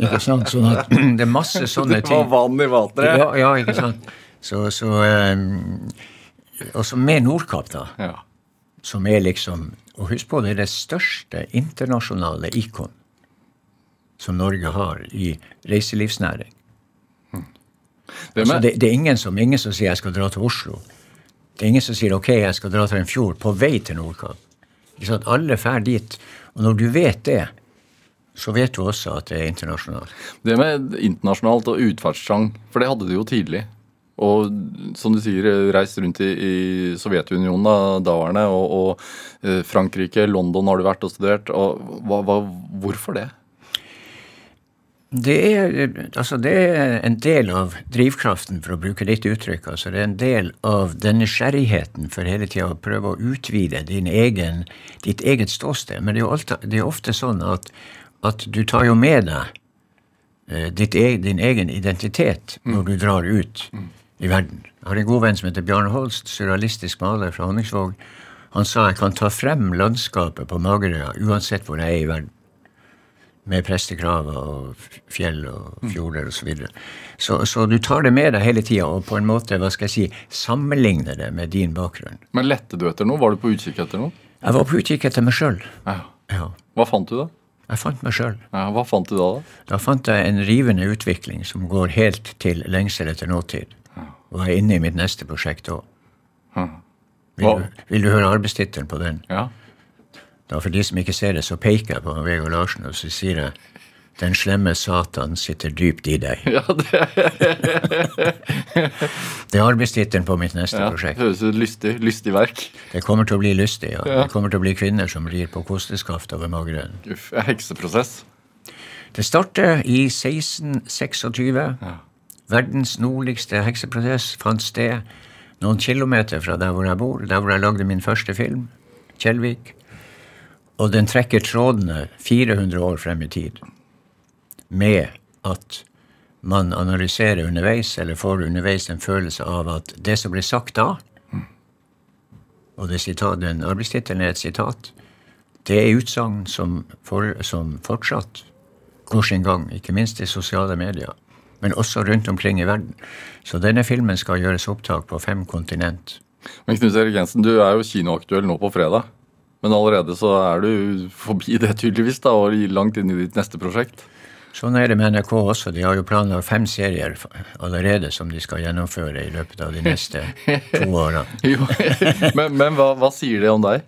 ikke sant? Sånn at det er masse sånne ting. Det var vann i vateret. Ja, ja, ikke sant? Så, så um, Og så med Nordkapp, da Ja. som er liksom Og husk på, det er det største internasjonale ikon som Norge har i reiselivsnæring. Det Altså, det, det er ingen som, ingen som sier jeg skal dra til Oslo. Det er ingen som sier ok, jeg skal dra til en fjord på vei til Nordkapp. Alle drar dit. Og når du vet det, så vet du også at det er internasjonalt. det med internasjonalt og utferdstrang, for det hadde du jo tidlig. Og som du sier, reist rundt i, i Sovjetunionen da, daværende, og, og eh, Frankrike, London har du vært og studert. Og hva, hva, hvorfor det? Det er, altså det er en del av drivkraften, for å bruke ditt uttrykk. altså Det er en del av den nysgjerrigheten for hele tida å prøve å utvide din egen, ditt eget ståsted. Men det er alltid, det er ofte sånn at, at du tar jo med deg eh, ditt, e- din egen identitet når du drar ut i verden. Jeg har en god venn som heter Bjarne Holst, surrealistisk maler fra Honningsvåg. Han sa jeg kan ta frem landskapet på Magerøya uansett hvor jeg er i verden med prestekraver og fjell og fjorder osv. Så, videre. så Så du tar det med deg hele tida og på en måte hva skal jeg si, sammenligner det med din bakgrunn. Men lette du etter noe? Var du på utkikk etter noe? Jeg var på utkikk etter meg sjøl. Ja. Ja, Hva fant du da? jeg fant meg sjøl. Ja, hva fant du da? da? Da fant jeg en rivende utvikling som går helt til lengsel etter nåtid. Og er inne i mitt neste prosjekt òg. Vil, du- vil du høre arbeidstittelen på den? Ja. Da For de som ikke ser det, så peker jeg på Vegard Larsen og så sier jeg den slemme Satan sitter dypt i deg. ja, det Det er arbeidstittelen på mitt neste ja, prosjekt. høres ut lystig, lystig verk. Det kommer til å bli lystig. ja. Ja. Det kommer til å bli kvinner som rir på kosteskaft over mageren. Uff, hekseprosess. Det starter i 1626. Verdens nordligste hekseprosess fant sted noen kilometer fra der hvor jeg bor, der hvor jeg lagde min første film, Kjellvik. Og den trekker trådene 400 år frem i tid. Med at man analyserer underveis, eller får underveis en følelse av at det som ble sagt da, og sitat, den arbeidstittelen er et sitat, det er utsagn som, for, som fortsatt går sin gang, ikke minst i sosiale medier, men også rundt omkring i verden. Så denne filmen skal gjøres opptak på fem kontinent Men Knut Erik Jensen, du er jo kinoaktuell nå på fredag. Men allerede så er du forbi det tydeligvis, da, og langt inn i ditt neste prosjekt. Sånn er det med NRK også. De har jo planlagt fem serier allerede som de skal gjennomføre i løpet av de neste to årene. Jo, Men, men hva, hva sier det om deg?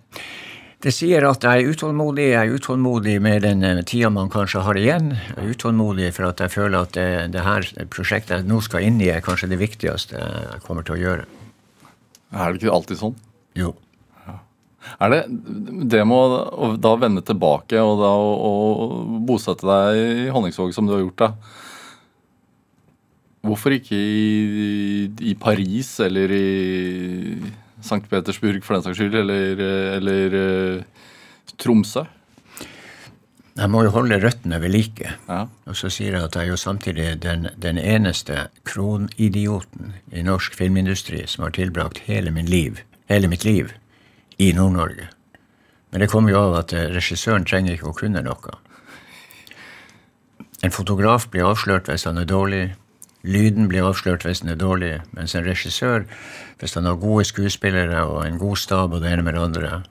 Det sier at jeg er utålmodig. Jeg er utålmodig med den eh, tida man kanskje har igjen. Jeg er utålmodig for at jeg føler at det, det her prosjektet jeg nå skal inn i, er kanskje det viktigste jeg kommer til å gjøre. Er det ikke alltid sånn? Jo. Er det det med å da vende tilbake og da å, å bosette deg i Honningsvåg som du har gjort, da? Hvorfor ikke i, i Paris eller i St. Petersburg for den saks skyld, eller, eller uh, Tromsø? Jeg må jo holde røttene ved like. Ja. Og så sier jeg at jeg er jo samtidig den, den eneste kronidioten i norsk filmindustri som har tilbrakt hele, liv, hele mitt liv i Nord-Norge. Men det kommer jo av at eh, regissøren trenger ikke å kunne noe. En fotograf blir avslørt hvis han er dårlig. Lyden blir avslørt hvis den er dårlig. Mens en regissør, hvis han har gode skuespillere og en god stab og det ene med det andre,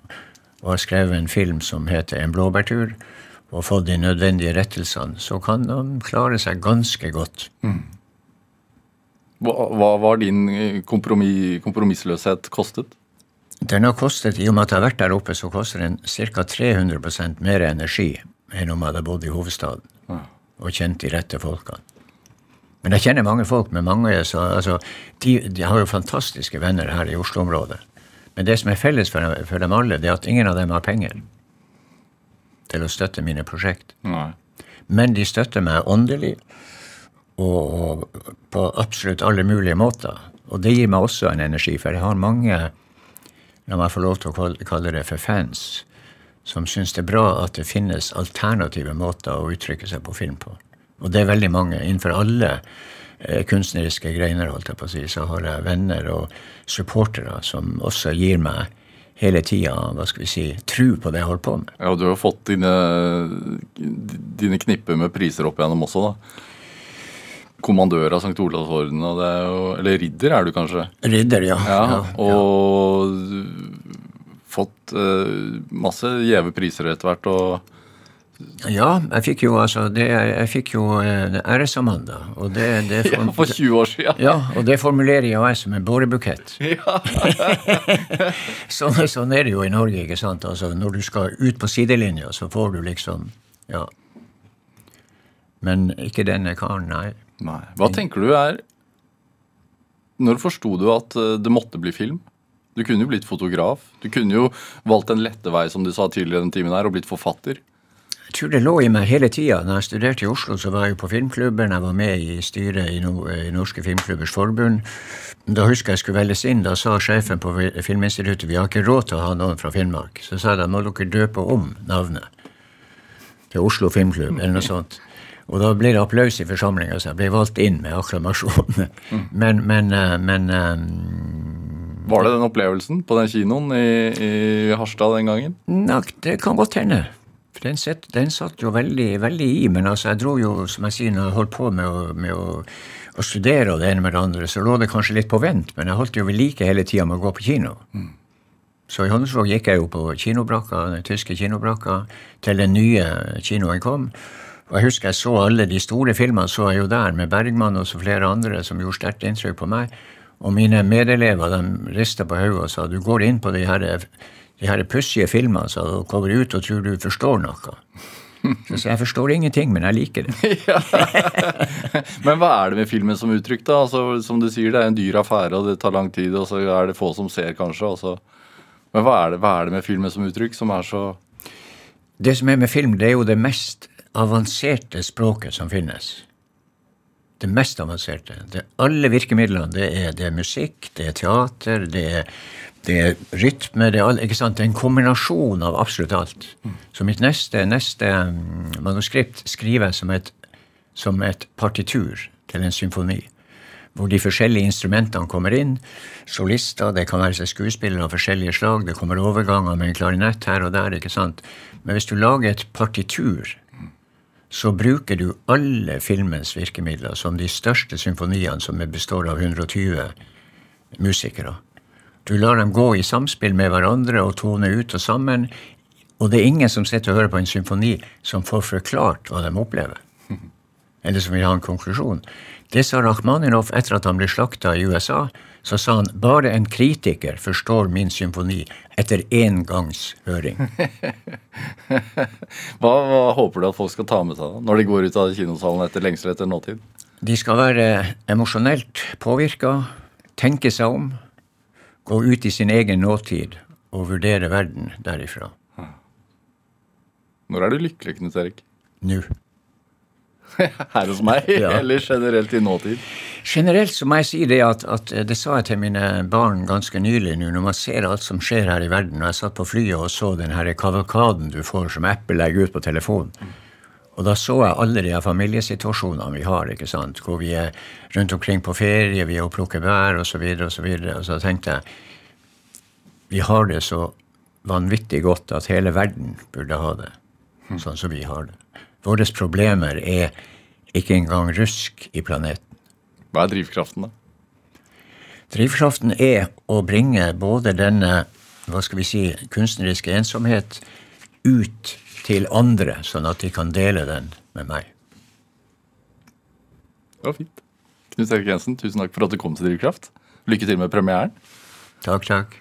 og har skrevet en film som heter En blåbærtur, og fått de nødvendige rettelsene, så kan han klare seg ganske godt. Mm. Hva, hva var din kompromissløshet kostet? Den har kostet, I og med at jeg har vært der oppe, så koster den ca. 300% mer energi enn om jeg hadde bodd i hovedstaden og kjent de rette folkene. Men jeg kjenner mange folk men mange så, altså, de, de, har jo fantastiske venner her i Oslo-området. Men det som er felles for, for, dem alle, det er at ingen av dem har penger til å støtte mine prosjekt. Nei. Men de støtter meg åndelig og, og, på absolutt alle mulige måter. Og det gir meg også en energi, for jeg har mange la meg få lov til å kalle det for fans, som syns det er bra at det finnes alternative måter å uttrykke seg på film på. Og det er veldig mange. Innenfor alle eh, kunstneriske greiner holdt jeg på å si, så har jeg venner og supportere som også gir meg hele tida hva skal vi si, tru på det jeg holder på med. Ja, Du har fått dine, dine knipper med priser opp igjennom også, da kommandør av St. Olavs orden. Eller ridder er du kanskje? Ridder, ja. ja, ja og ja. fått uh, masse gjeve priser etter hvert. og ja, jeg fikk jo altså det, Jeg fikk jo eh, æresamanda. Og det, det for, ja, for 20 år siden. Ja, og det formulerer jeg som en bårebukett. Ja. sånn, sånn, er det jo i Norge, ikke sant. Altså, når du skal ut på sidelinja, så får du liksom Ja. Men ikke denne karen, nei. Nei. Hva tenker du er Når forsto du at eh, det måtte bli film? Du kunne jo blitt fotograf. Du kunne jo valgt den lette vei, som du sa tidligere den timen her, og blitt forfatter. Jeg tror det lå i meg hele tida. Når jeg studerte i Oslo, så var jeg jo på filmklubben. Jeg var med i styret i, no i Norske Filmklubbers Forbund. Da husker jeg jeg skulle velges inn. Da sa sjefen på Filminstituttet vi har ikke råd til å ha noen fra Finnmark. Så sa de må dere døpe om navnet til Oslo Filmklubb, eller noe sånt. Og da ble det applaus i forsamlinga, så jeg ble valgt inn med akklamasjon. Mm. Men, men, eh, men um, Var det den opplevelsen på den kinoen i, i Harstad den gangen? Nok, det kan godt hende. For den, set, den, satt jo veldig, veldig i. Men altså, jeg dro jo, som jeg sier, når jeg holdt på med å, med å, å studere og det ene med det andre, så lå det kanskje litt på vent. Men jeg holdt jo ved like hele tida med å gå på kino. Mm. Så i Honningsvåg gikk jeg jo på kinobrakka, den tyske kinobrakka til den nye kinoen kom. Og jeg husker jeg så alle de store filmene så jeg jo der, med Bergman og så flere andre som gjorde sterkt inntrykk på meg. Og mine medelever de rista på hodet og sa du går inn på de her, de her pussige filmene sa, og kommer ut og tror du forstår noe. Så jeg forstår ingenting, men jeg liker det. men hva er det med filmen som uttrykk, da? Altså, som du sier, det er en dyr affære, og det tar lang tid, og så er det få som ser, kanskje. Altså. Men hva er, det, hva er det med filmen som uttrykk som er så Det som er med film, det er jo det mest avanserte språket som finnes. Det mest avanserte. Det, alle virkemidlene. Det er, det er, musikk, det er teater, det er, det er rytme det er, ikke sant? det er en kombinasjon av absolutt alt. Så mitt neste, neste mm, manuskript skriver jeg som som et partitur til en symfoni hvor de forskjellige instrumentene kommer inn. Solister, det kan være skuespillere av forskjellige slag. Det kommer overganger med en klarinett her og der. ikke sant? Men hvis du lager et partitur så bruker du alle filmens virkemidler, som de største symfoniene som består av 120 musikere. Du lar dem gå i samspill med hverandre og tone ut og sammen. Og det er ingen som sitter og hører på en symfoni som får forklart hva de opplever. Eller som vil ha en konklusjon. Det sa Rakhmaninov etter at han ble slakta i USA. Så sa han bare en kritiker forstår min symfoni etter én gangs høring. hva, hva, håper du at folk skal ta med seg da, når de går ut av kinosalen etter lengsel etter nåtid? De skal være emosjonelt påvirka, tenke seg om, gå ut i sin egen nåtid og vurdere verden derifra. Når er du lykkelig, Knut Erik? Nå. Her hos meg, ja. eller generelt i nåtid? Generelt så må jeg si det at, at, det sa jeg til mine barn ganske nylig nå, når man ser alt som skjer her i verden. og jeg satt på flyet og så den her kavalkaden du får som Apple legger ut på telefonen. Og da så jeg alle de familiesituasjonene vi har, ikke sant? hvor vi er rundt omkring på ferie, vi er og plukker bær osv. Og, så videre, og så tenkte jeg vi har det så vanvittig godt at hele verden burde ha det sånn som vi har det. Våre problemer er ikke engang rusk i planeten. Hva er drivkraften, da? Drivkraften er å bringe både denne hva skal vi si, kunstneriske ensomhet ut til andre, sånn at de kan dele den med meg. Det var fint. Knut Erik Jensen, tusen takk for at du kom til Drivkraft. Lykke til med premieren. Takk, takk.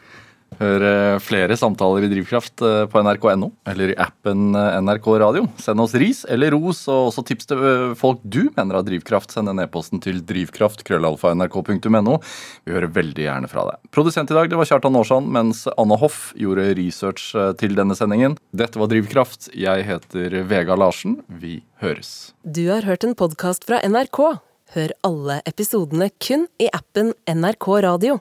Hør flere samtaler i Drivkraft eh, på nrk.no eller i appen eh, NRK Radio. Send oss ris eller ros, og også tips til eh, folk du mener har drivkraft. Send en e-posten til drivkraft.krøllalfa.nrk.no. Vi hører veldig gjerne fra deg. Produsent i dag det var Kjartan Aarsand, mens Anna Hoff gjorde research til denne sendingen. Dette var Drivkraft. Jeg heter Vega Larsen. Vi høres. Du har hørt en podkast fra NRK. Hør alle episodene kun i appen NRK Radio